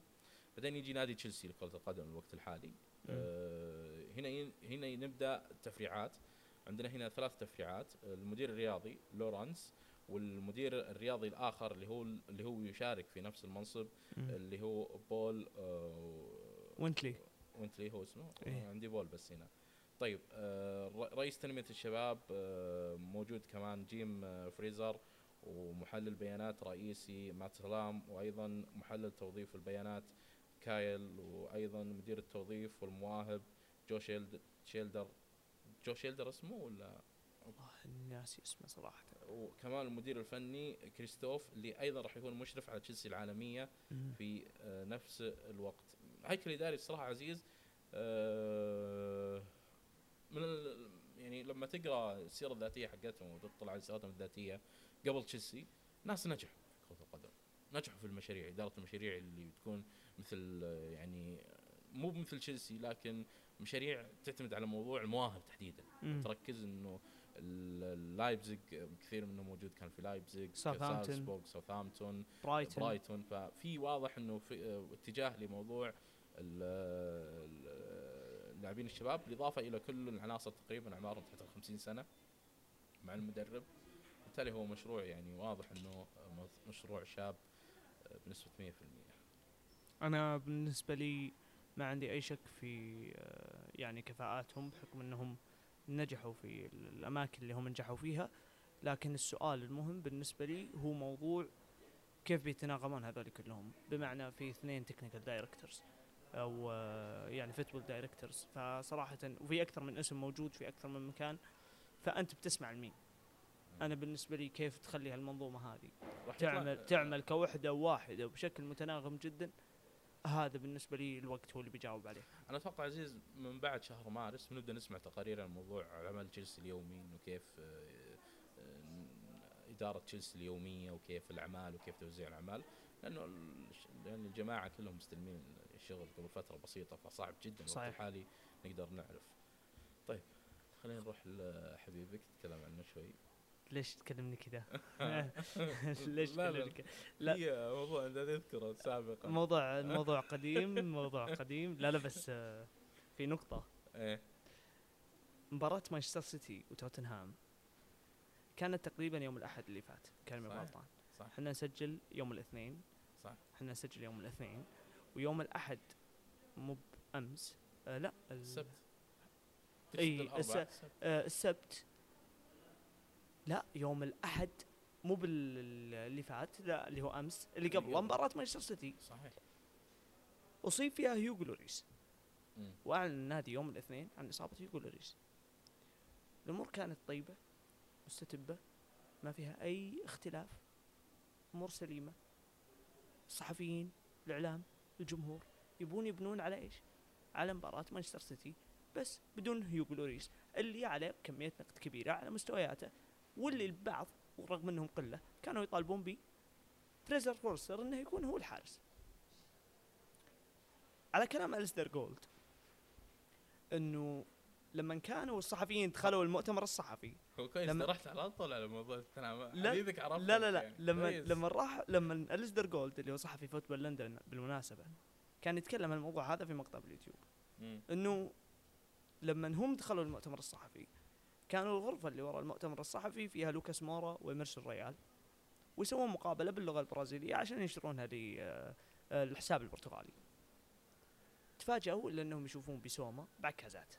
Speaker 2: بعدين يجي نادي تشيلسي لكرة القدم الوقت الحالي. آه، هنا ين- هنا نبدأ التفريعات عندنا هنا ثلاث تفريعات. المدير الرياضي لورانس والمدير الرياضي الآخر اللي هو اللي هو يشارك في نفس المنصب اللي هو بول آه،
Speaker 1: وينستانلي.
Speaker 2: وينستانلي هو اسمه.
Speaker 1: إيه.
Speaker 2: آه، عندي بول بس هنا. طيب آه، رئيس تنمية الشباب آه، موجود كمان جيم آه، فريزر ومحلل بيانات رئيسي مات سلام وأيضا محلل توظيف البيانات كايل وأيضا مدير التوظيف والمواهب جو شيلد شيلدز جو شيلدز اسمه ولا؟
Speaker 1: والله ناسي اسمه صراحة.
Speaker 2: وكمان المدير الفني كريستوف اللي أيضا راح يكون مشرف على تشيلسي العالمية في نفس الوقت. هيكل إداري الصراحه عزيز آه، من ال- يعني لما تقرأ السيرة الذاتية حقتهم وتطلع على سيرتهم الذاتية قبل تشيلسي ناس نجحوا في كرة القدم نجحوا في المشاريع إدارة المشاريع اللي بتكون مثل يعني مو مثل تشيلسي لكن مشاريع تعتمد على موضوع المواهب تحديدا
Speaker 1: مم.
Speaker 2: تركز إنه اللايبزيج كثير منه موجود كان في لايبزيج
Speaker 1: ساوثهامبتون.
Speaker 2: ساوثهامبتون
Speaker 1: برايتون
Speaker 2: برايتون ففي واضح إنه في اتجاه لموضوع اللاعبين الشباب بالإضافة إلى كل العناصر تقريبا اعمارهم تحت ال 50 سنة مع المدرب. بالتالي هو مشروع يعني واضح إنه مشروع شاب بنسبة 100%
Speaker 1: أنا بالنسبة لي ما عندي أي شك في آه، يعني كفاءاتهم بحكم إنهم نجحوا في ال- الأماكن اللي هم نجحوا فيها. لكن السؤال المهم بالنسبة لي هو موضوع كيف بيتناغمون هذول كلهم؟ بمعنى في اثنين technical directors أو آه، يعني football directors فصراحه وفي أكثر من اسم موجود في أكثر من مكان فأنت بتسمع لمين؟ أنا بالنسبة لي كيف تخلي هالمنظومة هذه؟ تعمل تعمل كوحدة واحدة وبشكل متناغم جدا هذا بالنسبة لي الوقت هو اللي بيجاوب عليه.
Speaker 2: أنا أتوقع عزيز من بعد شهر مارس بنبدأ نسمع تقارير عن موضوع عمل تشيلسي اليومي انه كيف آه، آه، إدارة تشيلسي اليومية وكيف الأعمال وكيف توزيع الأعمال. لأنه لأن الجماعة كلهم مستلمين الشغل قبل فترة بسيطة فصعب جدا
Speaker 1: صحيح.
Speaker 2: الحالي نقدر نعرف طيب خلينا نروح لحبيبك تتكلم عنه شوي
Speaker 1: ليش تكلمني كذا؟ ليش. تكلمني كذا؟ لا.
Speaker 2: هي موضوع انت تذكره سابقا
Speaker 1: موضوع الموضوع قديم موضوع قديم لا لا بس آه، في نقطة
Speaker 2: إيه
Speaker 1: مباراة مانشستر سيتي وتوتنهام كانت تقريبا يوم الأحد اللي فات
Speaker 2: صحيح.
Speaker 1: غلطان
Speaker 2: صح
Speaker 1: إحنا نسجل يوم الاثنين
Speaker 2: صح
Speaker 1: إحنا نسجل يوم الاثنين ويوم الأحد مو بأمس آه لا ال-
Speaker 2: السبت السبت.
Speaker 1: آه السبت. لا يوم الأحد مو باللي فات لا اللي هو أمس اللي قبله
Speaker 2: قبل.
Speaker 1: مباراة مانشستر سيتي.
Speaker 2: صحيح.
Speaker 1: أصيب فيها هيوغو لوريس. وأعلن النادي يوم الاثنين عن إصابة هيوغو لوريس. الأمور كانت طيبة مستتبة ما فيها أي اختلاف أمور سليمة. الصحفيين الإعلام الجمهور. يبون يبنون على إيش؟ على مباراة مانشستر سيتي بس بدون هيوغو لوريس اللي عليه كمية نقد كبيرة على مستوياته واللي البعض ورغم إنهم قلة كانوا يطالبون ب فريزر فورستر إنه يكون هو الحارس. على كلام أليستر جولد إنه لما كانوا الصحفيين دخلوا المؤتمر الصحفي
Speaker 2: هو كويس
Speaker 1: لما-
Speaker 2: رحت على طول على موضوع التنعم
Speaker 1: لا- لا لا لا
Speaker 2: يعني.
Speaker 1: لما
Speaker 2: كويس.
Speaker 1: لما راح لما أليستر جولد اللي هو صحفي فوتبول لندن بالمناسبة كان يتكلم عن الموضوع هذا في مقطع باليوتيوب. إنه لما هم دخلوا المؤتمر الصحفي كانوا الغرفة اللي وراء المؤتمر الصحفي فيها لوكاس مورا وإيمرسون رويال ويسوون مقابلة باللغة البرازيلية عشان ينشرونها للحساب البرتغالي تفاجئوا الا انهم يشوفون بيسوما بعكازات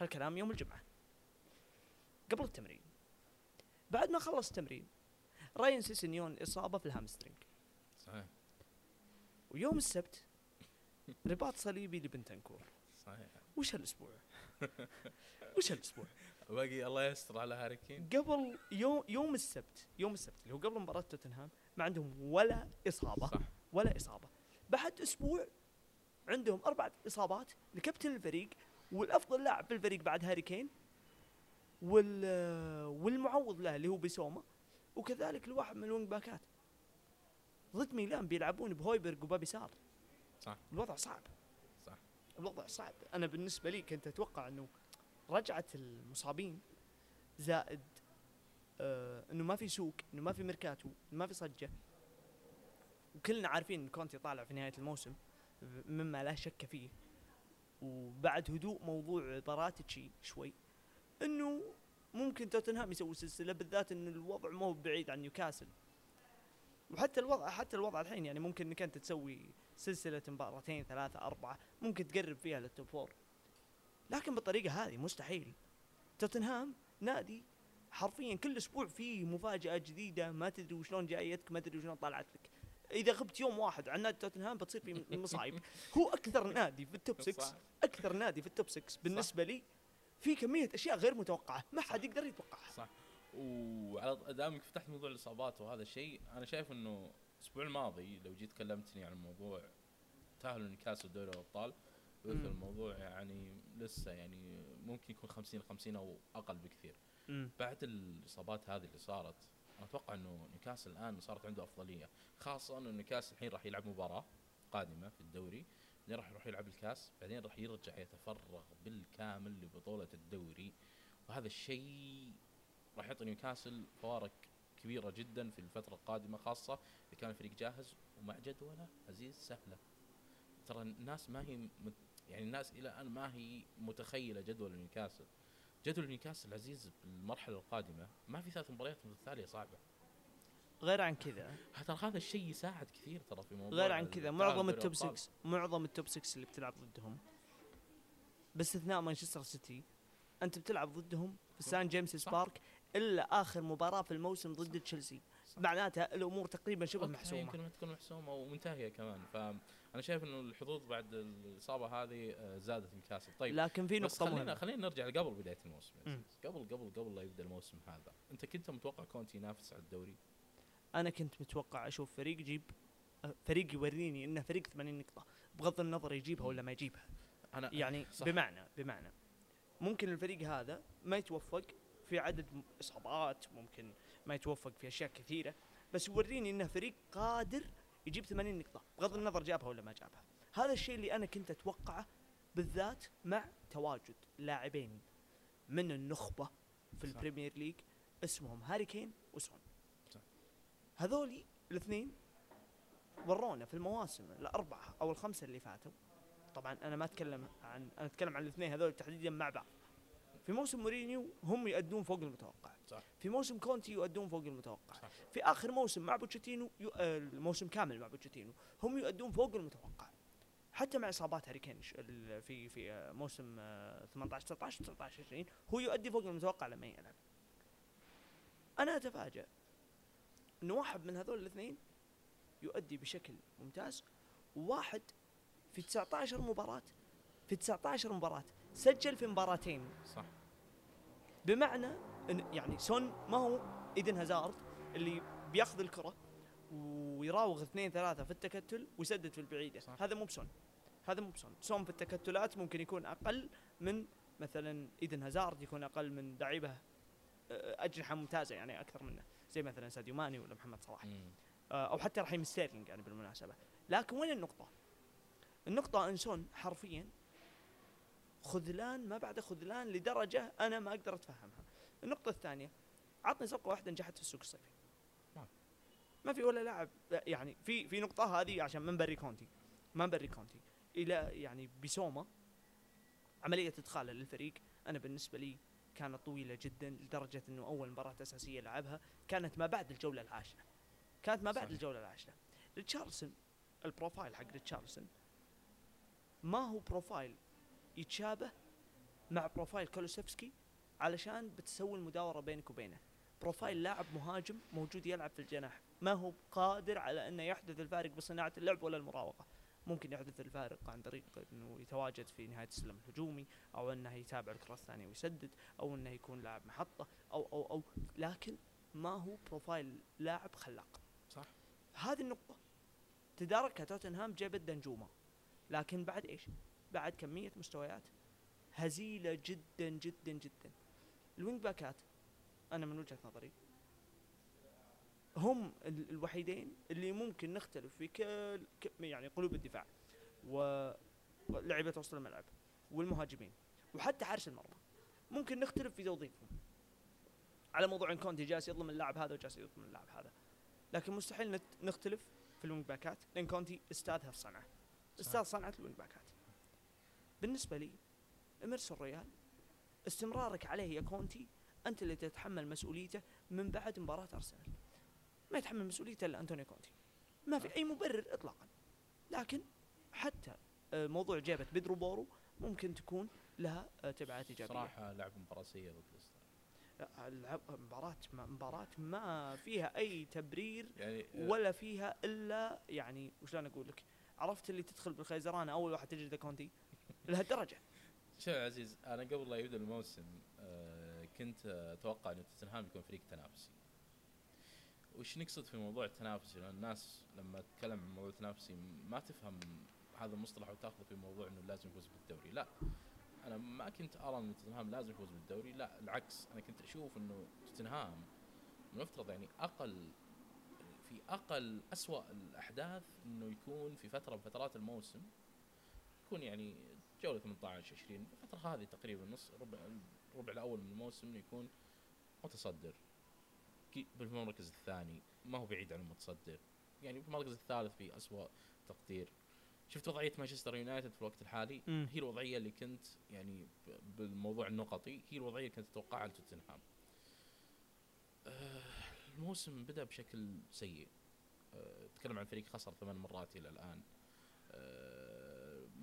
Speaker 1: هالكلام يوم الجمعة. قبل التمرين. بعد ما خلص التمرين رايان سيسينيون إصابة في ال hamstring.
Speaker 2: صحيح.
Speaker 1: ويوم السبت رباط صليبي لبنتانكور.
Speaker 2: صحيح.
Speaker 1: وش هالأسبوع؟ وش هالأسبوع؟
Speaker 2: باقي الله يستر على هاري كين
Speaker 1: قبل يوم يوم السبت يوم السبت اللي هو قبل مباراة توتنهام ما عندهم ولا إصابة
Speaker 2: صح.
Speaker 1: ولا إصابة. بعد أسبوع عندهم أربع إصابات لكابتن الفريق والأفضل لاعب في الفريق بعد هاري كين وال والمعوض له اللي هو بيسوما وكذلك الواحد من ال wing back ات. ضد ميلان بيلعبون بهويبرغ وبابي سار.
Speaker 2: صح.
Speaker 1: الوضع صعب.
Speaker 2: صح.
Speaker 1: الوضع صعب. أنا بالنسبة لي كنت أتوقع إنه رجعة المصابين زائد آه إنه ما في سوق إنه ما في ميركاتو ما في ضجة. وكلنا عارفين إن كونتي طالع في نهاية الموسم مما لا شك فيه. وبعد هدوء موضوع باراتيشي شوي إنه ممكن توتنهام يسوي سلسلة بالذات إن الوضع مو بعيد عن نيوكاسل. وحتى الوضع حتى الوضع الحين يعني ممكن إنك أنت تسوي سلسلة مباراتين ثلاثة أربعة ممكن تقرب فيها لل top four لكن بالطريقة هذه مستحيل. توتنهام نادي حرفيا كل أسبوع فيه مفاجأة جديدة ما تدري وشلون جايتك ما تدري وشلون طلعت لك. إذا غبت يوم واحد عن نادي توتنهام بتصير في مصايب. هو أكثر نادي في ال top 6
Speaker 2: صح.
Speaker 1: أكثر نادي في ال top 6 بالنسبة لي في كمية أشياء غير متوقعة ما حد يقدر يتوقعها.
Speaker 2: صح. وعلى دامك فتحت موضوع الإصابات وهذا الشيء أنا شايف إنه الأسبوع الماضي لو جيت كلمتني عن موضوع تأهل نيوكاسل دوري الأبطال قلت. الموضوع يعني لسه يعني ممكن يكون 50 50 أو أقل بكثير. بعد الإصابات هذه اللي صارت أتوقع إنه نيوكاسل الآن صارت عنده أفضلية خاصة إنه نيوكاسل الحين راح يلعب مباراة قادمة في الدوري بعدين راح يروح يلعب الكاس بعدين راح يرجع يتفرغ بالكامل لبطولة الدوري وهذا الشيء راح يعطي نيوكاسل فوارق كبيرة جدا في الفترة القادمة خاصة إذا كان الفريق جاهز ومع جدوله عزيز سهلة. ترى الناس ما هي مت يعني الناس إلى الآن ما هي متخيلة جدول نيوكاسل. جدول نيوكاسل عزيز بالمرحلة القادمة ما في ثلاث مباريات متتاليه صعبة.
Speaker 1: غير عن كذا.
Speaker 2: ترى هذا الشيء يساعد كثير ترى في موضوع
Speaker 1: غير عن كذا معظم التوب
Speaker 2: الأبطال.
Speaker 1: 6 معظم ال top 6 اللي بتلعب ضدهم. باستثناء مانشستر سيتي انت بتلعب ضدهم في سان جيمس. بارك إلا آخر مباراة في الموسم ضد تشيلسي. معناتها الأمور تقريبا شبه محسومة.
Speaker 2: يمكن ما تكون محسومة ومنتهية كمان. فانا شايف إنه الحظوظ بعد الإصابة هذه آه، زادت نيوكاسل طيب
Speaker 1: لكن في نقطة
Speaker 2: خلينا خلينا نرجع لقبل بداية الموسم. قبل قبل قبل لا يبدأ الموسم هذا أنت كنت متوقع كونتي ينافس على الدوري؟
Speaker 1: أنا كنت متوقع أشوف فريق يجيب أه، فريق يوريني إنه فريق 80 نقطة بغض النظر يجيبها ولا ما يجيبها.
Speaker 2: أنا
Speaker 1: يعني
Speaker 2: صح.
Speaker 1: بمعنى بمعنى ممكن الفريق هذا ما يتوفق في عدد إصابات ممكن ما يتوفق في أشياء كثيرة بس يوريني إنه فريق قادر يجيب 80 نقطة بغض النظر جابها ولا ما جابها. هذا الشيء اللي أنا كنت أتوقعه بالذات مع تواجد لاعبين من النخبة في. البريمير ليج اسمهم هاري كين وسون. هذولي الاثنين ورونا في المواسم الأربعة أو الخمسة اللي فاتوا. طبعا أنا ما أتكلم عن أنا أتكلم عن الاثنين هذول تحديدا مع بعض. في موسم مورينيو هم يؤدون فوق المتوقع.
Speaker 2: صح.
Speaker 1: في موسم كونتي يؤدون فوق المتوقع.
Speaker 2: صح.
Speaker 1: في آخر موسم مع بوتشيتينو يو... آه، الموسم كامل مع بوتشيتينو هم يؤدون فوق المتوقع. حتى مع إصابات هاري كين في في آه، موسم آه، 18 19 19 20 هو يؤدي فوق المتوقع لما يلعب. أنا أتفاجأ انه واحد من هذول الاثنين يؤدي بشكل ممتاز. وواحد في 19 مباراة في 19 مباراة سجل في مباراتين.
Speaker 2: صح.
Speaker 1: بمعنى ان يعني سون ما هو إيدن هازارد اللي بياخذ الكرة ويراوغ اثنين ثلاثة في التكتل ويسدد في البعيدة.
Speaker 2: صح.
Speaker 1: هذا مو بسون. هذا مو بسون. سون في التكتلات ممكن يكون أقل من مثلا إيدن هازارد يكون أقل من لعيبه أجنحة ممتازة يعني أكثر منه. زي مثلا ساديو ماني ولا محمد صلاح. أو حتى رحيم ستيرلينج يعني بالمناسبة. لكن وين النقطة؟ النقطة إن سون حرفيا خذلان ما بعد خذلان لدرجة أنا ما أقدر أتفهمها. النقطة الثانية عطني صفقة واحدة نجحت في السوق الصيفي
Speaker 2: ما.
Speaker 1: ما في ولا لاعب يعني في في نقطة هذه عشان ما نبري كونتي ما نبري كونتي إلى يعني بسوما عملية ادخاله للفريق أنا بالنسبة لي كانت طويلة جدا لدرجة إنه أول مباراة أساسية لعبها كانت ما بعد الجولة العاشرة كانت ما بعد
Speaker 2: صحيح.
Speaker 1: الجولة العاشرة ريتشارلسون ال profile حق ريتشارلسون ما هو profile يتشابه مع profile كولوسيفسكي علشان بتسوي المداورة بينك وبينه. profile لاعب مهاجم موجود يلعب في الجناح. ما هو قادر على انه يحدث الفارق بصناعة اللعب ولا المراوغة. ممكن يحدث الفارق عن طريق إنه يتواجد في نهاية السلم الهجومي أو أنه يتابع الكرة الثانية ويسدد أو أنه يكون لاعب محطة أو أو أو لكن ما هو profile لاعب خلاق.
Speaker 2: صح.
Speaker 1: هذه النقطة. تداركها توتنهام جابت دنجوما لكن بعد إيش؟ بعد كمية مستويات هزيلة جدا جدا جدا. ال wing باكات أنا من وجهة نظري. هم ال- الوحيدين اللي ممكن نختلف في كل يعني قلوب الدفاع و- ولعيبة وسط الملعب والمهاجمين وحتى حارس المرمى. ممكن نختلف في توظيفهم. على موضوع إن كونتي جالس يظلم اللاعب هذا وجالس يظلم اللاعب هذا. لكن مستحيل نختلف في ال wing باكات لأن كونتي أستاذ هالصنعه أستاذ صنعه ال wing باكات بالنسبة لي اميرسون ريال استمرارك عليه يا كونتي أنت اللي تتحمل مسؤوليته من بعد مباراة أرسنال. ما يتحمل مسؤوليته إلا انتونيو كونتي. ما في أي مبرر اطلاقا. لكن حتى آه، موضوع جابه بيدرو بورو ممكن تكون لها آه، تبعات إيجابية.
Speaker 2: صراحة لعب مباراه سيئه ضد
Speaker 1: مباراة ما مباراة ما فيها أي تبرير
Speaker 2: يعني
Speaker 1: ولا فيها إلا يعني وشلون أقول لك؟ عرفت اللي تدخل بالخيزرانة أول واحد تجده كونتي؟ لهالدرجة.
Speaker 2: شوف يا عزيز أنا قبل لا يبدأ الموسم آه كنت أتوقع ان توتنهام يكون فريق تنافسي. وش نقصد في موضوع التنافسي؟ لأن الناس لما تتكلم عن موضوع التنافسي ما تفهم هذا المصطلح وتاخذه في موضوع إنه لازم يفوز بالدوري. لا أنا ما كنت أرى إن توتنهام لازم يفوز بالدوري لا العكس. أنا كنت أشوف إنه توتنهام المفترض يعني أقل في أقل أسوأ الأحداث إنه يكون في فترة من فترات الموسم يكون يعني جولة 18 20 الفترة هذه تقريبا نص ربع الربع الأول من الموسم يكون متصدر. بالمركز الثاني ما هو بعيد عن المتصدر. يعني في المركز الثالث في أسوأ تقدير. شفت وضعية مانشستر يونايتد في الوقت الحالي؟
Speaker 1: مم.
Speaker 2: هي الوضعية اللي كنت يعني بالموضوع النقطي هي الوضعية اللي كنت اتوقعها لتوتنهام آه، الموسم بدأ بشكل سيء. آه، تكلم عن فريق خسر ثمان مرات إلى الآن. آه،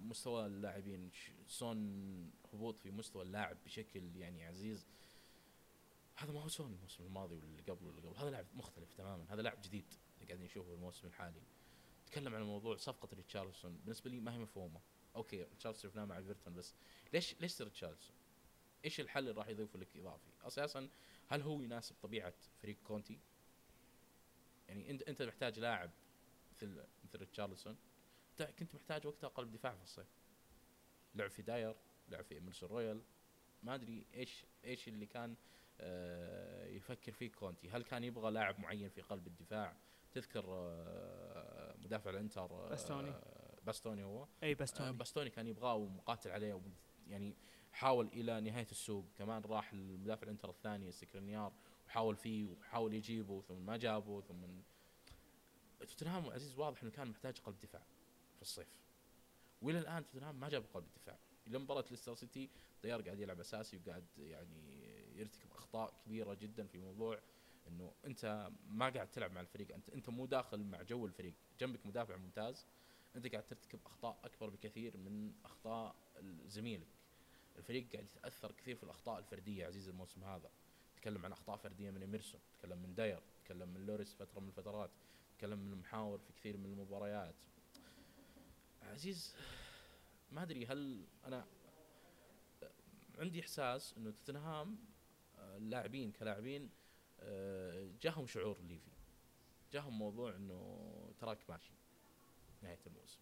Speaker 2: مستوى اللاعبين سون هبوط في مستوى اللاعب بشكل يعني عزيز. هذا ما هو سون الموسم الماضي واللي قبله واللي قبل. هذا لاعب مختلف تماما. هذا لاعب جديد اللي قاعدين نشوفه الموسم الحالي. تكلم عن موضوع صفقة ريتشارلسون. بالنسبة لي ما هي مفهومة. okay ريتشارلسون شفناه مع إيفرتون بس ليش ليش ريتشارلسون؟ إيش الحل اللي راح يضيفه لك إضافي؟ أساسا هل هو يناسب طبيعة فريق كونتي؟ يعني أنت أنت محتاج لاعب مثل مثل ريتشارلسون. انت كنت محتاج وقتها قلب دفاع في الصيف. لعب في داير لعب في إيمرسون رويال. ما أدري إيش إيش اللي كان آه، يفكر فيه كونتي. هل كان يبغى لاعب معين في قلب الدفاع؟ تذكر آه، مدافع الإنتر آه،
Speaker 1: باستوني.
Speaker 2: باستوني هو؟
Speaker 1: أي
Speaker 2: آه،
Speaker 1: باستوني
Speaker 2: باستوني كان يبغاه ومقاتل عليه يعني حاول إلى نهاية السوق. كمان راح المدافع الإنتر الثاني سكرينيار وحاول فيه وحاول يجيبه ثم ما جابه ثم توتنهام عزيز واضح إنه كان محتاج قلب دفاع. في الصيف. وإلى الآن توتنهام ما جاب قلب دفاع إلى مباراة ليستر سيتي داير قاعد يلعب أساسي وقاعد يعني يرتكب أخطاء كبيرة جدا في موضوع إنه أنت ما قاعد تلعب مع الفريق. انت أنت مو داخل مع جو الفريق. جنبك مدافع ممتاز. أنت قاعد ترتكب أخطاء أكبر بكثير من أخطاء زميلك. الفريق قاعد يتأثر كثير في الأخطاء الفردية عزيز الموسم هذا. تكلم عن أخطاء فردية من إيميرسون تكلم من داير تكلم من لوريس فترة من الفترات تكلم من محاور في كثير من المباريات. عزيز ما أدري هل أنا عندي إحساس إنه توتنهام آه، اللاعبين كلاعبين آه، جاهم شعور ليفي. جاهم موضوع إنه تراك ماشي نهاية الموسم.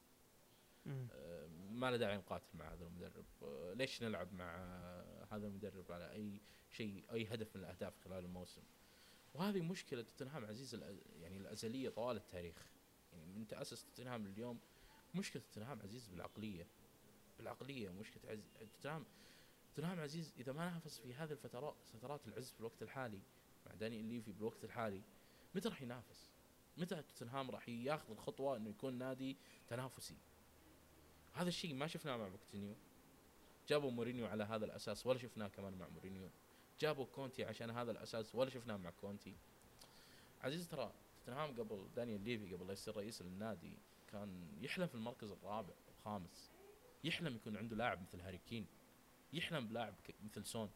Speaker 2: آه، ما له داعي نقاتل مع هذا المدرب. ليش نلعب مع هذا المدرب على أي شيء أي هدف من الأهداف خلال الموسم؟ وهذه مشكلة توتنهام عزيز يعني الأزلية طوال التاريخ. يعني من تأسس توتنهام اليوم مشكلة توتنهام عزيز بالعقلية بالعقلية مشكلة عز... توتنهام توتنهام عزيز إذا ما نافس في هذه الفترات فترات العز في الوقت الحالي مع دانيال ليفي بالوقت الحالي متى راح ينافس؟ متى توتنهام راح ياخذ الخطوة إنه يكون نادي تنافسي؟ هذا الشيء ما شفناه مع بوتشيتينو جابوا مورينيو على هذا الأساس ولا شفناه كمان مع مورينيو جابوا كونتي عشان هذا الأساس ولا شفناه مع كونتي عزيز ترى توتنهام قبل دانيال ليفي قبل لا يصير رئيس للنادي كان يحلم في المركز الرابع الخامس يحلم يكون عنده لاعب مثل هاري كين. يحلم بلاعب مثل سون.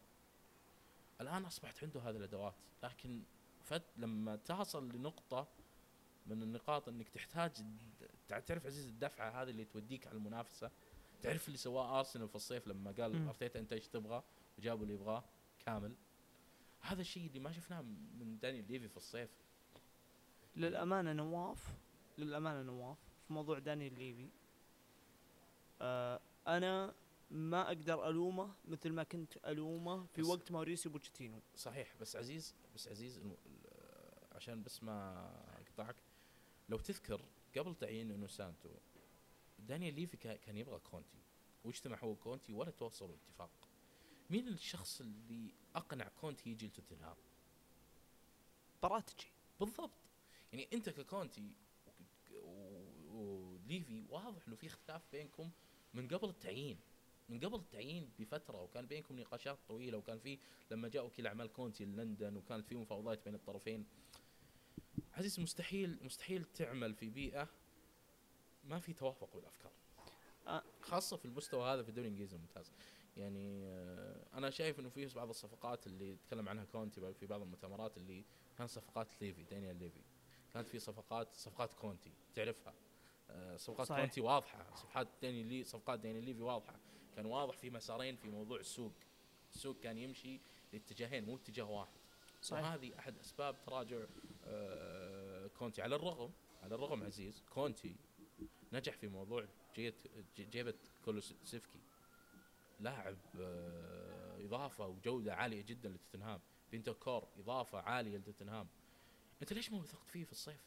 Speaker 2: الآن أصبحت عنده هذه الأدوات. لكن فت لما تصل لنقطة من النقاط إنك تحتاج تعرف عزيز الدفعة هذه اللي توديك على المنافسة. تعرف اللي سواه أرسنال في الصيف لما قال. أرتيتا أنت إيش تبغى؟ وجابوا اللي يبغاه. كامل. هذا الشيء اللي ما شفناه من داني ليفي في الصيف.
Speaker 1: للأمانة نواف. للأمانة نواف. في موضوع دانيال ليفي. آه أنا ما أقدر ألومه مثل ما كنت ألومه في وقت ماوريسيو بوتشيتينو.
Speaker 2: صحيح بس عزيز بس عزيز ال- عشان بس ما أقطعك لو تذكر قبل تعيين إنو سانتو دانيال ليفي كا- كان يبغى كونتي واجتمع هو وكونتي ولا توصلوا اتفاق مين الشخص اللي أقنع كونتي يجي لتوتنهام؟
Speaker 1: باراتيتشي
Speaker 2: بالضبط. يعني أنت ككونتي وليفي واضح إنه في اختلاف بينكم من قبل التعيين. من قبل التعيين بفترة وكان بينكم نقاشات طويلة وكان في لما جاء وكيل أعمال كونتي لندن وكانت في مفاوضات بين الطرفين. عزيز مستحيل مستحيل تعمل في بيئة ما في توافق بالأفكار.
Speaker 1: آه.
Speaker 2: خاصة في المستوى هذا في الدوري الإنجليزي الممتاز. يعني آه، أنا شايف إنه في بعض الصفقات اللي تكلم عنها كونتي في بعض المؤتمرات اللي كانت صفقات ليفي دانيال ليفي. كانت في صفقات صفقات كونتي تعرفها. صفقات
Speaker 1: صحيح.
Speaker 2: كونتي واضحة صفقات داني ليفي صفقات داني ليفي واضحة. كان واضح في مسارين في موضوع السوق. السوق كان يمشي لاتجاهين مو اتجاه واحد.
Speaker 1: صحيح.
Speaker 2: وهذه أحد أسباب تراجع آه، كونتي. على الرغم على الرغم عزيز كونتي نجح في موضوع جيت ج- جيبة كولوسيفسكي لاعب آه، إضافة وجودة عالية جدا لتوتنهام. بنتو كور إضافة عالية لتوتنهام. أنت ليش ما وثقت فيه في الصيف؟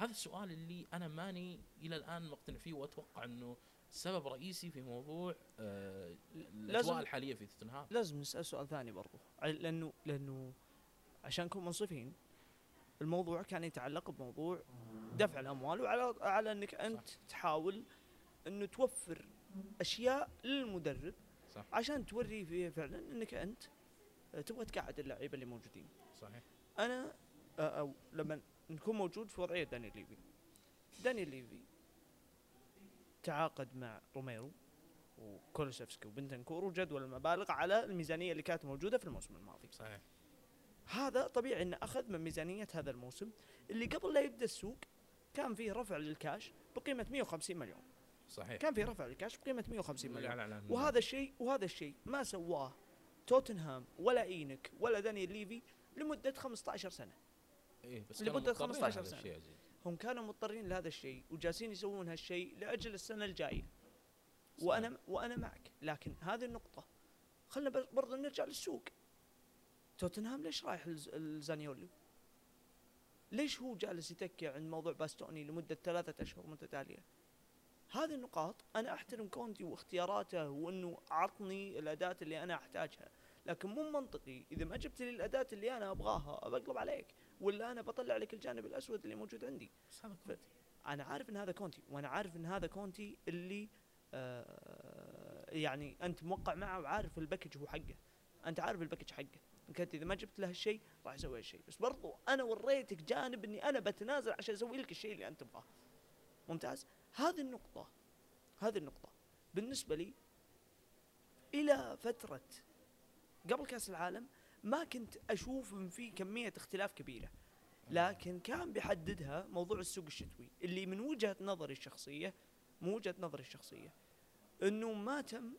Speaker 2: هذا السؤال اللي أنا ماني إلى الآن مقتنع فيه وأتوقع إنه سبب رئيسي في موضوع آه
Speaker 1: الأجواء
Speaker 2: الحالية في توتنهام.
Speaker 1: لازم نسأل سؤال ثاني برضو. لأنه لأنه عشان نكون منصفين الموضوع كان يتعلق بموضوع دفع الأموال وعلى على إنك أنت تحاول إنه توفر أشياء للمدرب
Speaker 2: صح.
Speaker 1: عشان توري فيه فعلا إنك أنت تبغى تقعد اللعيبة اللي موجودين.
Speaker 2: صحيح.
Speaker 1: أنا آه، أو لما نكون موجود في وضعية دانيال ليفي. دانيال ليفي تعاقد مع روميرو وكولوسيفسكي وبنتنكور وجدول المبالغ على الميزانية اللي كانت موجودة في الموسم الماضي.
Speaker 2: صحيح.
Speaker 1: هذا طبيعي إنه أخذ من ميزانية هذا الموسم اللي قبل لا يبدأ السوق كان فيه رفع للكاش بقيمة 150 مليون.
Speaker 2: صحيح.
Speaker 1: كان في رفع للكاش بقيمة 150
Speaker 2: اللي
Speaker 1: مليون.
Speaker 2: أعلن عنه.
Speaker 1: وهذا الشيء وهذا الشيء ما سواه توتنهام ولا إينك ولا دانيال ليفي لمدة 15 سنة.
Speaker 2: إيه بس مضطرين
Speaker 1: 15
Speaker 2: لهذا
Speaker 1: سنة.
Speaker 2: الشيء عزيز.
Speaker 1: هم كانوا مضطرين لهذا الشيء وجالسين يسوون هالشيء لأجل السنة الجاية. وأنا وأنا معك. لكن هذه النقطة خلنا بر- برضه نرجع للسوق. توتنهام ليش رايح لز- لزانيولو؟ ليش هو جالس يتكي عند موضوع باستوني لمدة ثلاثة أشهر متتالية؟ هذه النقاط أنا أحترم كونتي واختياراته وأنه عطني الأداة اللي أنا أحتاجها. لكن مو منطقي إذا ما جبت لي الأداة اللي أنا أبغاها بقلب عليك. ولا أنا بطلع لك الجانب الأسود اللي موجود عندي.
Speaker 2: بس هذا كونتي.
Speaker 1: أنا عارف إن هذا كونتي وأنا عارف إن هذا كونتي اللي آه يعني أنت موقع معه وعارف ال package هو حقه. أنت عارف الباكج حقه. أنك انت إذا ما جبت له الشيء راح يسوي هالشيء. بس برضو أنا وريتك جانب إني أنا بتنازل عشان أسوي لك الشيء اللي أنت تبغاه. ممتاز؟ هذه النقطة هذه النقطة بالنسبة لي إلى فترة قبل كأس العالم ما كنت أشوف إن في كمية اختلاف كبيرة. لكن كان بيحددها موضوع السوق الشتوي اللي من وجهة نظري الشخصية من وجهة نظري الشخصية إنه ما تم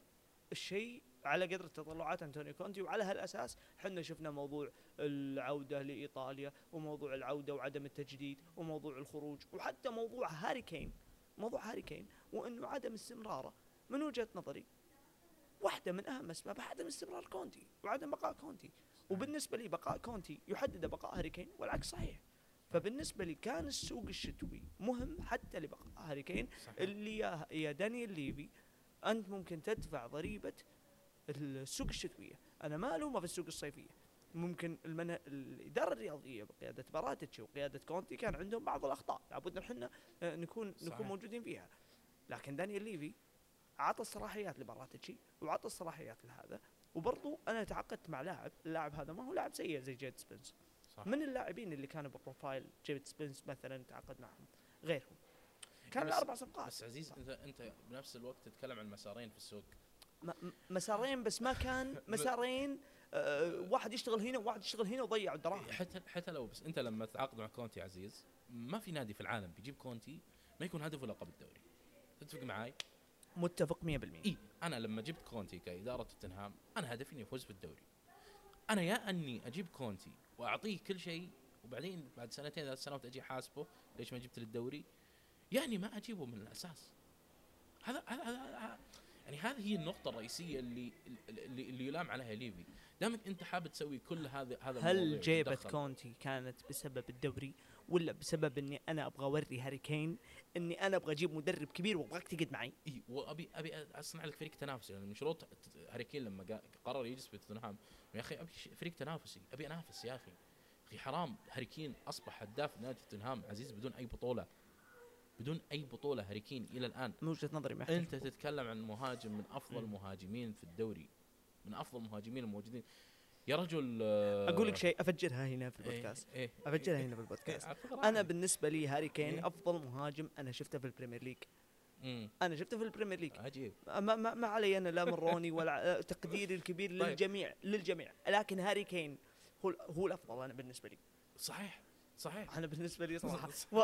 Speaker 1: الشيء على قدر تطلعات أنتونيو كونتي وعلى هالأساس إحنا شفنا موضوع العودة لإيطاليا وموضوع العودة وعدم التجديد وموضوع الخروج وحتى موضوع هاري كين موضوع هاري كين وإنه عدم استمراره. من وجهة نظري واحدة من أهم أسبابها عدم استمرار كونتي وعدم بقاء كونتي. وبالنسبة لي بقاء كونتي يحدد بقاء هاري كين والعكس صحيح. فبالنسبة لي كان السوق الشتوي مهم حتى لبقاء هاري كين. اللي يا يا دانيال ليفي أنت ممكن تدفع ضريبة السوق الشتوية. أنا ما ألومه في السوق الصيفية. ممكن المن... الإدارة الرياضية بقيادة باراتيتش وقيادة كونتي كان عندهم بعض الأخطاء. لابد إن إحنا آه، نكون
Speaker 2: صحيح.
Speaker 1: نكون موجودين فيها. لكن دانيال ليفي عطى الصلاحيات لباراتيتشي وعطى الصلاحيات لهذا. وبرضو أنا تعاقدت مع لاعب اللاعب هذا ما هو لاعب سيء زي جيد سبنس.
Speaker 2: صح.
Speaker 1: من اللاعبين اللي كانوا ب profile جيد سبنس مثلا تعاقد معهم؟ غيرهم. كان أربع صفقات.
Speaker 2: بس عزيز انت إنت بنفس الوقت تتكلم عن مسارين في السوق.
Speaker 1: مسارين بس ما كان مسارين آه واحد يشتغل هنا وواحد يشتغل هنا وضيعوا الدراهم
Speaker 2: حتى حتى لو بس أنت لما تتعاقد مع كونتي عزيز ما في نادي في العالم بيجيب كونتي ما يكون هدفه لقب الدوري. تتفق معاي؟
Speaker 1: متفق 100%
Speaker 2: إي أنا لما جبت كونتي كإدارة توتنهام أنا هدفي إني أفوز بالدوري. أنا يا أني أجيب كونتي وأعطيه كل شيء وبعدين بعد سنتين ثلاث سنوات أجي حاسبه ليش ما جبت للدوري؟ يعني ما أجيبه من الأساس. هذا هذا هذا يعني هذه هي النقطة الرئيسية اللي اللي, اللي يلام عليها ليفي، دامك أنت حابب تسوي كل هذا هذا هالجيبة.
Speaker 1: كونتي كانت بسبب الدوري؟ ولا بسبب إني أنا أبغى أوري هاري كين إني أنا أبغى أجيب مدرب كبير وأبغاك تقعد معي.
Speaker 2: إي وأبي أبي أصنع لك فريق تنافسي. لأن من شروط هاري كين لما قرر يجلس في توتنهام يا أخي أبي فريق تنافسي أبي أنافس يا أخي. أخي حرام هاري كين أصبح هداف نادي توتنهام عزيز بدون أي بطولة. بدون أي بطولة هاري كين إلى الآن.
Speaker 1: من وجهة نظري ما
Speaker 2: أنت تتكلم عن مهاجم من أفضل المهاجمين في الدوري. من أفضل المهاجمين الموجودين. يا رجل آه،
Speaker 1: أقول لك شيء أفجرها هنا في
Speaker 2: إيه،
Speaker 1: البودكاست.
Speaker 2: إيه
Speaker 1: أفجرها هنا في
Speaker 2: إيه،
Speaker 1: البودكاست
Speaker 2: أعتبر أنا.
Speaker 1: بالنسبة لي هاري كين
Speaker 2: إيه.
Speaker 1: أفضل مهاجم أنا شفته في البريمير ليج. أنا شفته في البريمير ليج.
Speaker 2: عجيب.
Speaker 1: ما, ما, ما علي أنا لا من روني ولا آه، تقديري الكبير
Speaker 2: طيب.
Speaker 1: للجميع للجميع. لكن هاري كين هو هو الأفضل أنا بالنسبة لي.
Speaker 2: صحيح صحيح.
Speaker 1: أنا بالنسبة لي صراحة. و...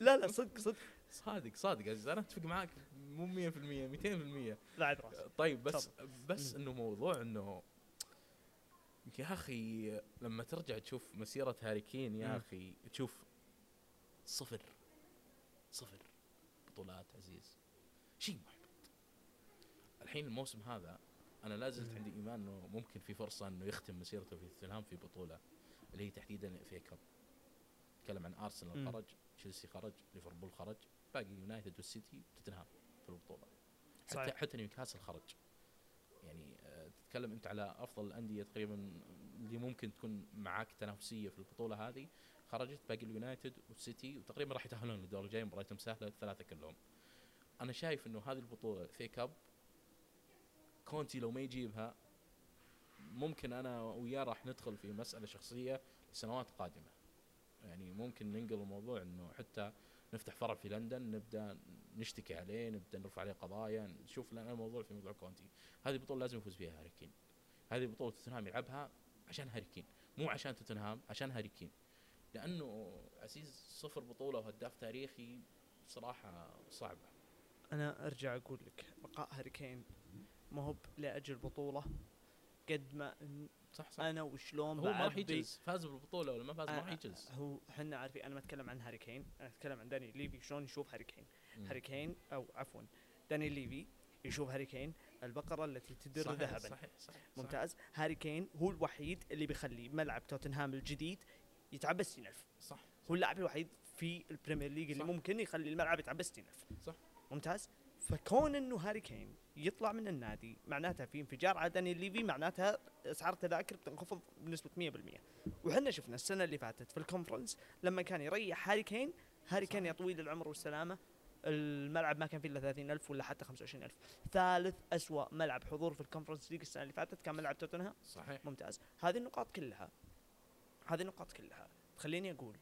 Speaker 1: لا لا صدق صدق.
Speaker 2: صادق صادق عزيز. أنا أتفق معاك مو 100% 200%
Speaker 1: لاعب راس
Speaker 2: طيب بس بس إنه موضوع إنه يا أخي لما ترجع تشوف مسيرة هاري كين يا. أخي تشوف صفر صفر بطولات عزيز شيء محبط الحين الموسم هذا أنا لا زلت. عندي إيمان إنه ممكن في فرصة إنه يختم مسيرته في توتنهام في بطولة اللي هي تحديدا في كاب تكلم عن
Speaker 1: أرسنال.
Speaker 2: خرج تشيلسي خرج ليفربول خرج باقي يونايتد والسيتي توتنهام في البطولة حتى
Speaker 1: صحيح.
Speaker 2: حتى نيوكاسل خرج تتكلم أنت على أفضل الأندية تقريبا اللي ممكن تكون معاك تنافسية في البطولة هذه. خرجت باقي اليونايتد والسيتي وتقريبا راح يتأهلون للدور الجاي مبارياتهم سهله الثلاثه كلهم. أنا شايف إنه هذه البطولة الـ FA Cup كونتي لو ما يجيبها ممكن أنا وياه راح ندخل في مسألة شخصية لسنوات قادمة. يعني ممكن ننقل الموضوع إنه حتى نفتح فرع في لندن نبدأ نشتكي عليه نبدأ نرفع عليه قضايا نشوف لنا الموضوع في موضوع كونتي. هذه البطولة لازم يفوز فيها هاري كين. هذه بطولة توتنهام يلعبها عشان هاري كين مو عشان توتنهام عشان هاري كين. لأنه عزيز صفر بطولة وهداف تاريخي صراحة صعبة.
Speaker 1: أنا أرجع أقول لك بقاء هاري كين ما هو لأجل بطولة قد ما
Speaker 2: صح صح.
Speaker 1: أنا وشلون
Speaker 2: هو ما راح يجلس فاز بالبطولة ولا ما فاز ما راح يجلس.
Speaker 1: هو إحنا عارفين أنا ما أتكلم عن هاري كين أنا أتكلم عن داني ليفي شلون يشوف هاري كين. هاري كين أو عفوا داني ليفي يشوف هاري كين البقرة التي تدر
Speaker 2: صحيح،
Speaker 1: ذهبا.
Speaker 2: صحيح صحيح. صحيح.
Speaker 1: ممتاز. هاري كين هو الوحيد اللي بيخلي ملعب توتنهام الجديد يتعبى 60000
Speaker 2: صح.
Speaker 1: هو اللاعب الوحيد في البريمير ليج اللي
Speaker 2: صح.
Speaker 1: ممكن يخلي الملعب يتعبى 60000
Speaker 2: صح.
Speaker 1: ممتاز. فكون إنه هاري كين يطلع من النادي معناتها في انفجار على داني ليفي معناتها أسعار التذاكر بتنخفض بنسبة 100% وحنا شفنا السنة اللي فاتت في الكونفرنس لما كان يريح هاري كين هاري كين يا. طويل العمر والسلامة الملعب ما كان فيه إلا 30000 ولا حتى 25000 ثالث أسوأ ملعب حضور في الكونفرنس ليج السنة اللي فاتت كان ملعب توتنهام.
Speaker 2: صحيح.
Speaker 1: ممتاز. هذه النقاط كلها هذه النقاط كلها تخليني أقول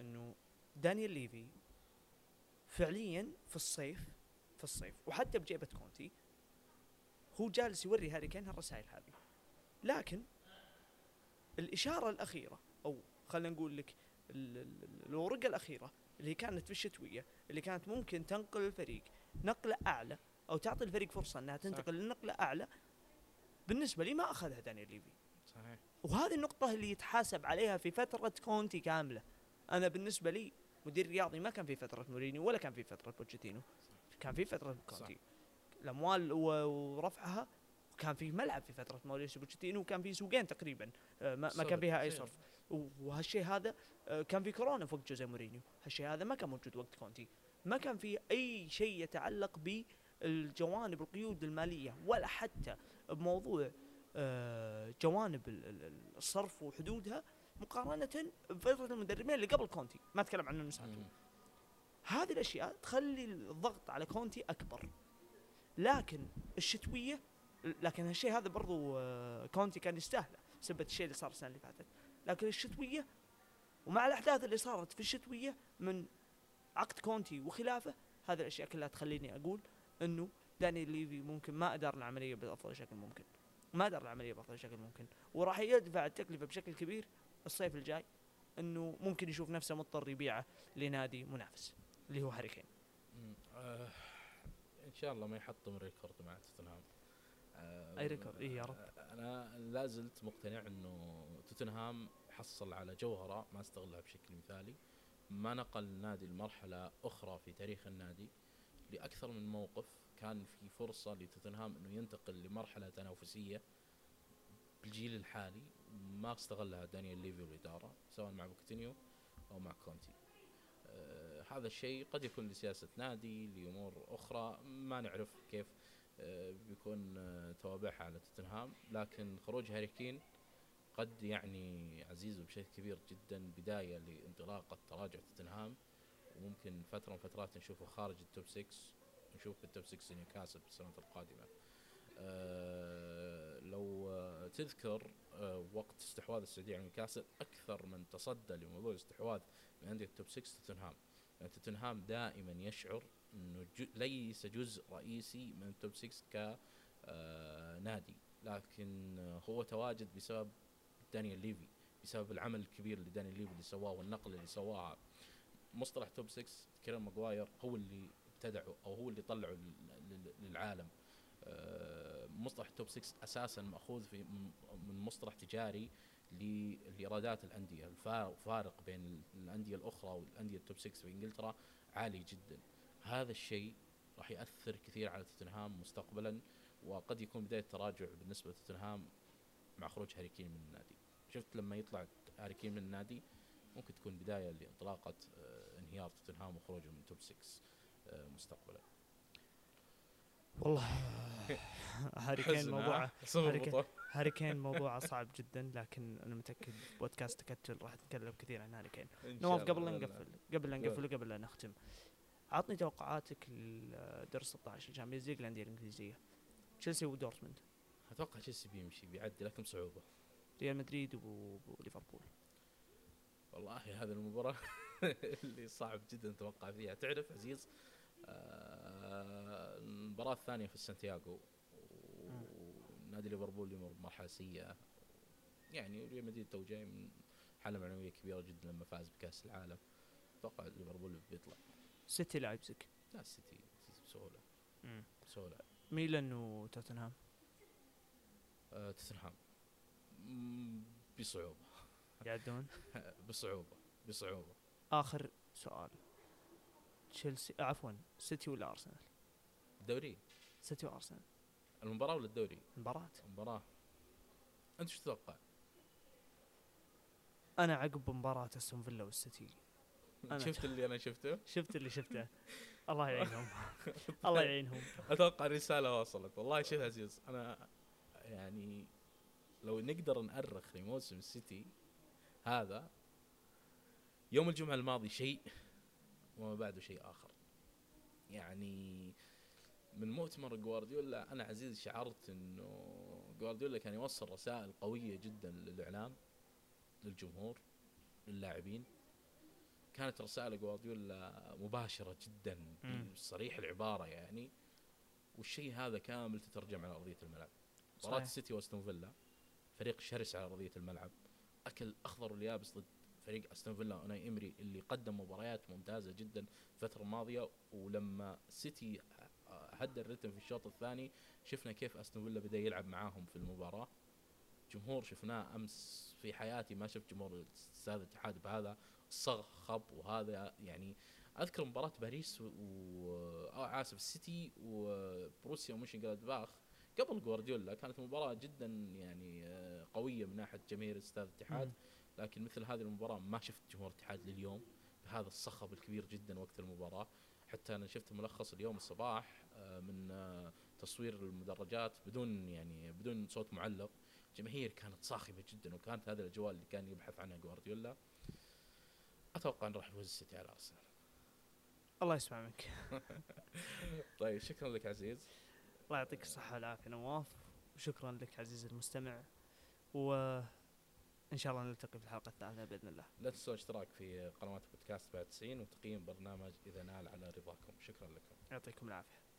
Speaker 1: إنه دانيال ليفي فعليا في الصيف في الصيف وحتى بجيبة كونتي هو جالس يوري هاري كين هالرسائل هذه. لكن الإشارة الأخيرة أو خلينا نقول لك ال- ال- ال- الورقة الأخيرة اللي كانت في الشتوية اللي كانت ممكن تنقل الفريق نقلة أعلى أو تعطي الفريق فرصة إنها تنتقل لنقلة أعلى بالنسبة لي ما أخذها دانيال ليفي.
Speaker 2: صحيح.
Speaker 1: وهذه النقطة اللي يتحاسب عليها في فترة كونتي كاملة. أنا بالنسبة لي مدير رياضي ما كان في فترة مورينيو ولا كان في فترة بوتشيتينو. كان في فترة كونتي الأموال ورفعها وكان في ملعب في فترة موريسيو بوتشيتينو وكان في سوقين تقريبا آه، ما, ما كان فيها أي صرف. وهالشيء هذا آه، كان في كورونا في وقت جوزيه مورينيو. هالشيء هذا ما كان موجود وقت كونتي. ما كان في أي شيء يتعلق بالجوانب القيود المالية ولا حتى بموضوع آه، جوانب ال- ال- ال- الصرف وحدودها مقارنة بفترة المدربين اللي قبل كونتي. ما أتكلم عن
Speaker 2: مم.
Speaker 1: هذه الأشياء تخلي الضغط على كونتي أكبر. لكن الشتوية لكن هالشيء هذا برضو آه، كونتي كان يستاهله سبة الشيء اللي صار السنة اللي فاتت. لكن الشتوية ومع الأحداث اللي صارت في الشتوية من عقد كونتي وخلافه هذه الأشياء كلها تخليني أقول إنه داني ليفي ممكن ما أدار العملية بأفضل شكل ممكن. ما أدار العملية بأفضل شكل ممكن. وراح يدفع التكلفة بشكل كبير الصيف الجاي إنه ممكن يشوف نفسه مضطر يبيعه لنادي منافس. اللي هو هاري كين.
Speaker 2: آه إن شاء الله ما يحطم record مع توتنهام آه
Speaker 1: أي record؟ إيه يا رب.
Speaker 2: أنا لا زلت مقتنع إنه توتنهام حصل على جوهره ما استغلها بشكل مثالي ما نقل النادي لمرحلة أخرى في تاريخ النادي لأكثر من موقف كان في فرصة لتوتنهام إنه ينتقل لمرحلة تنافسية بالجيل الحالي ما استغلها دانيال ليفي والإدارة سواء مع بوتشيتينو أو مع كونتي آه، هذا الشيء قد يكون لسياسة نادي لأمور أخرى ما نعرف كيف آه، بيكون آه، توابعها على توتنهام. لكن خروج هاري كين قد يعني عزيز بشكل كبير جدا بداية لانطلاقة تراجع توتنهام. وممكن فترة من فترات نشوفه خارج ال top 6 نشوف بال top 6 نيوكاسل في السنوات القادمة. آه، لو آه، تذكر آه، وقت استحواذ السعودية على نيوكاسل أكثر من تصدى لموضوع الاستحواذ من أندية ال top 6 توتنهام. يعني توتنهام دائما يشعر إنه ليس جزء رئيسي من ال top 6 كنادي لكن آه، هو تواجد بسبب دانيال ليفي بسبب العمل الكبير اللي دانيال ليفي اللي سواه والنقله اللي سواها مصطلح top 6 كيرن ماجواير هو اللي ابتدعه أو هو اللي طلعه لل- لل- للعالم. آه، مصطلح top 6 أساسا مأخوذ في من مصطلح تجاري. لإيرادات الأندية. الفارق فارق بين ال- الأندية الأخرى والأندية ال top 6 في إنجلترا عالي جدا. هذا الشيء راح يأثر كثير على توتنهام مستقبلا وقد يكون بداية تراجع بالنسبة لتوتنهام مع خروج هاري كين من النادي. شفت لما يطلع هاري كين من النادي؟ ممكن تكون بداية لانطلاقه آه، انهيار توتنهام وخروجه من top 6 آه، مستقبلا.
Speaker 1: والله. هاري كين؟ موضوعه
Speaker 2: حزن
Speaker 1: هاري كين. موضوعه صعب جدا لكن أنا متأكد بودكاست تكتل راح نتكلم كثير عن هاري كين نواف قبل لا نقفل قبل لا. نقفل وقبل لا نختم عطني توقعاتك لدور 16 ال Champions League الانديه الإنجليزية. تشيلسي ودورتموند
Speaker 2: أتوقع تشيلسي بيمشي بيعدي لكن بصعوبة.
Speaker 1: ريال مدريد وليفربول
Speaker 2: والله هذه المباراة اللي صعب جدا أتوقع فيها. تعرف عزيز آه، المباراة الثانية في سانتياغو ونادي ليفربول يمر بمرحلة سيئة. يعني ريال مدريد تو جاي من حالة معنوية كبيرة جدا لما فاز بكأس العالم. أتوقع ليفربول بيطلع.
Speaker 1: سيتي لايبزيج
Speaker 2: لا السيتي السيتي بسهولة بسهولة.
Speaker 1: ميلان وتوتنهام
Speaker 2: آه، توتنهام. مم، بصعوبة.
Speaker 1: يعدون؟
Speaker 2: بصعوبة. بصعوبة.
Speaker 1: آخر سؤال. تشيلسي عفوا سيتي ولا أرسنال؟
Speaker 2: الدوري
Speaker 1: سيتي وأرسنال.
Speaker 2: المباراة ولا الدوري؟
Speaker 1: مباراة.
Speaker 2: المباراة. أنت شو تتوقع؟
Speaker 1: أنا عقب مباراة أستون فيلا والسيتي.
Speaker 2: شفت اللي أنا شفته؟
Speaker 1: شفت اللي شفته. الله يعينهم. الله يعينهم.
Speaker 2: أتوقع الرسالة وصلت والله شوف عزيز أنا يعني لو نقدر نأرخ لموسم السيتي هذا يوم الجمعة الماضي شيء وما بعده شيء آخر. يعني من مؤتمر جوارديولا أنا عزيز شعرت إنه جوارديولا كان يوصل رسائل قوية جدا للإعلام للجمهور للاعبين. كانت رسائل جوارديولا مباشرة جدا
Speaker 1: مم.
Speaker 2: بصريح العبارة يعني. والشيء هذا كامل تترجم على أرضية الملعب.
Speaker 1: مباراة.
Speaker 2: السيتي وأستون فيلا فريق شرس على أرضية الملعب. أكل أخضر واليابس ضد فريق أستون فيلا أوناي إمري اللي قدم مباريات ممتازة جدا الفترة الماضية. ولما سيتي هدى الرتم في الشوط الثاني. شفنا كيف أستون فيلا بدأ يلعب معاهم في المباراة. جمهور شفناه أمس في حياتي ما شفت جمهور استاد الاتحاد بهذا الصخب وهذا يعني أذكر مباراة باريس و. آه آسف السيتي وبروسيا ومنشن جلادباخ قبل جوارديولا كانت مباراة جدا يعني آه، قوية من ناحية جماهير استاد الاتحاد. لكن مثل هذه المباراة ما شفت جمهور الاتحاد لليوم بهذا الصخب الكبير جدا وقت المباراة. حتى أنا شفت ملخص اليوم الصباح. من آه، تصوير المدرجات بدون يعني بدون صوت معلق. جماهير كانت صاخبة جدا وكانت هذه الاجواء اللي كان يبحث عنها جوارديولا. أتوقع إن راح يفوز السيتي على أرسنال.
Speaker 1: الله يسمع منك.
Speaker 2: طيب شكرا لك عزيز.
Speaker 1: الله يعطيك الصحة والعافية نواف. وشكرا لك عزيزي المستمع. وإن شاء الله نلتقي في الحلقة الثالثة بإذن الله.
Speaker 2: لا تنسوا الاشتراك في قنوات بودكاست بعد 90 وتقييم برنامج إذا نال على رضاكم. شكرا لكم.
Speaker 1: يعطيكم العافية.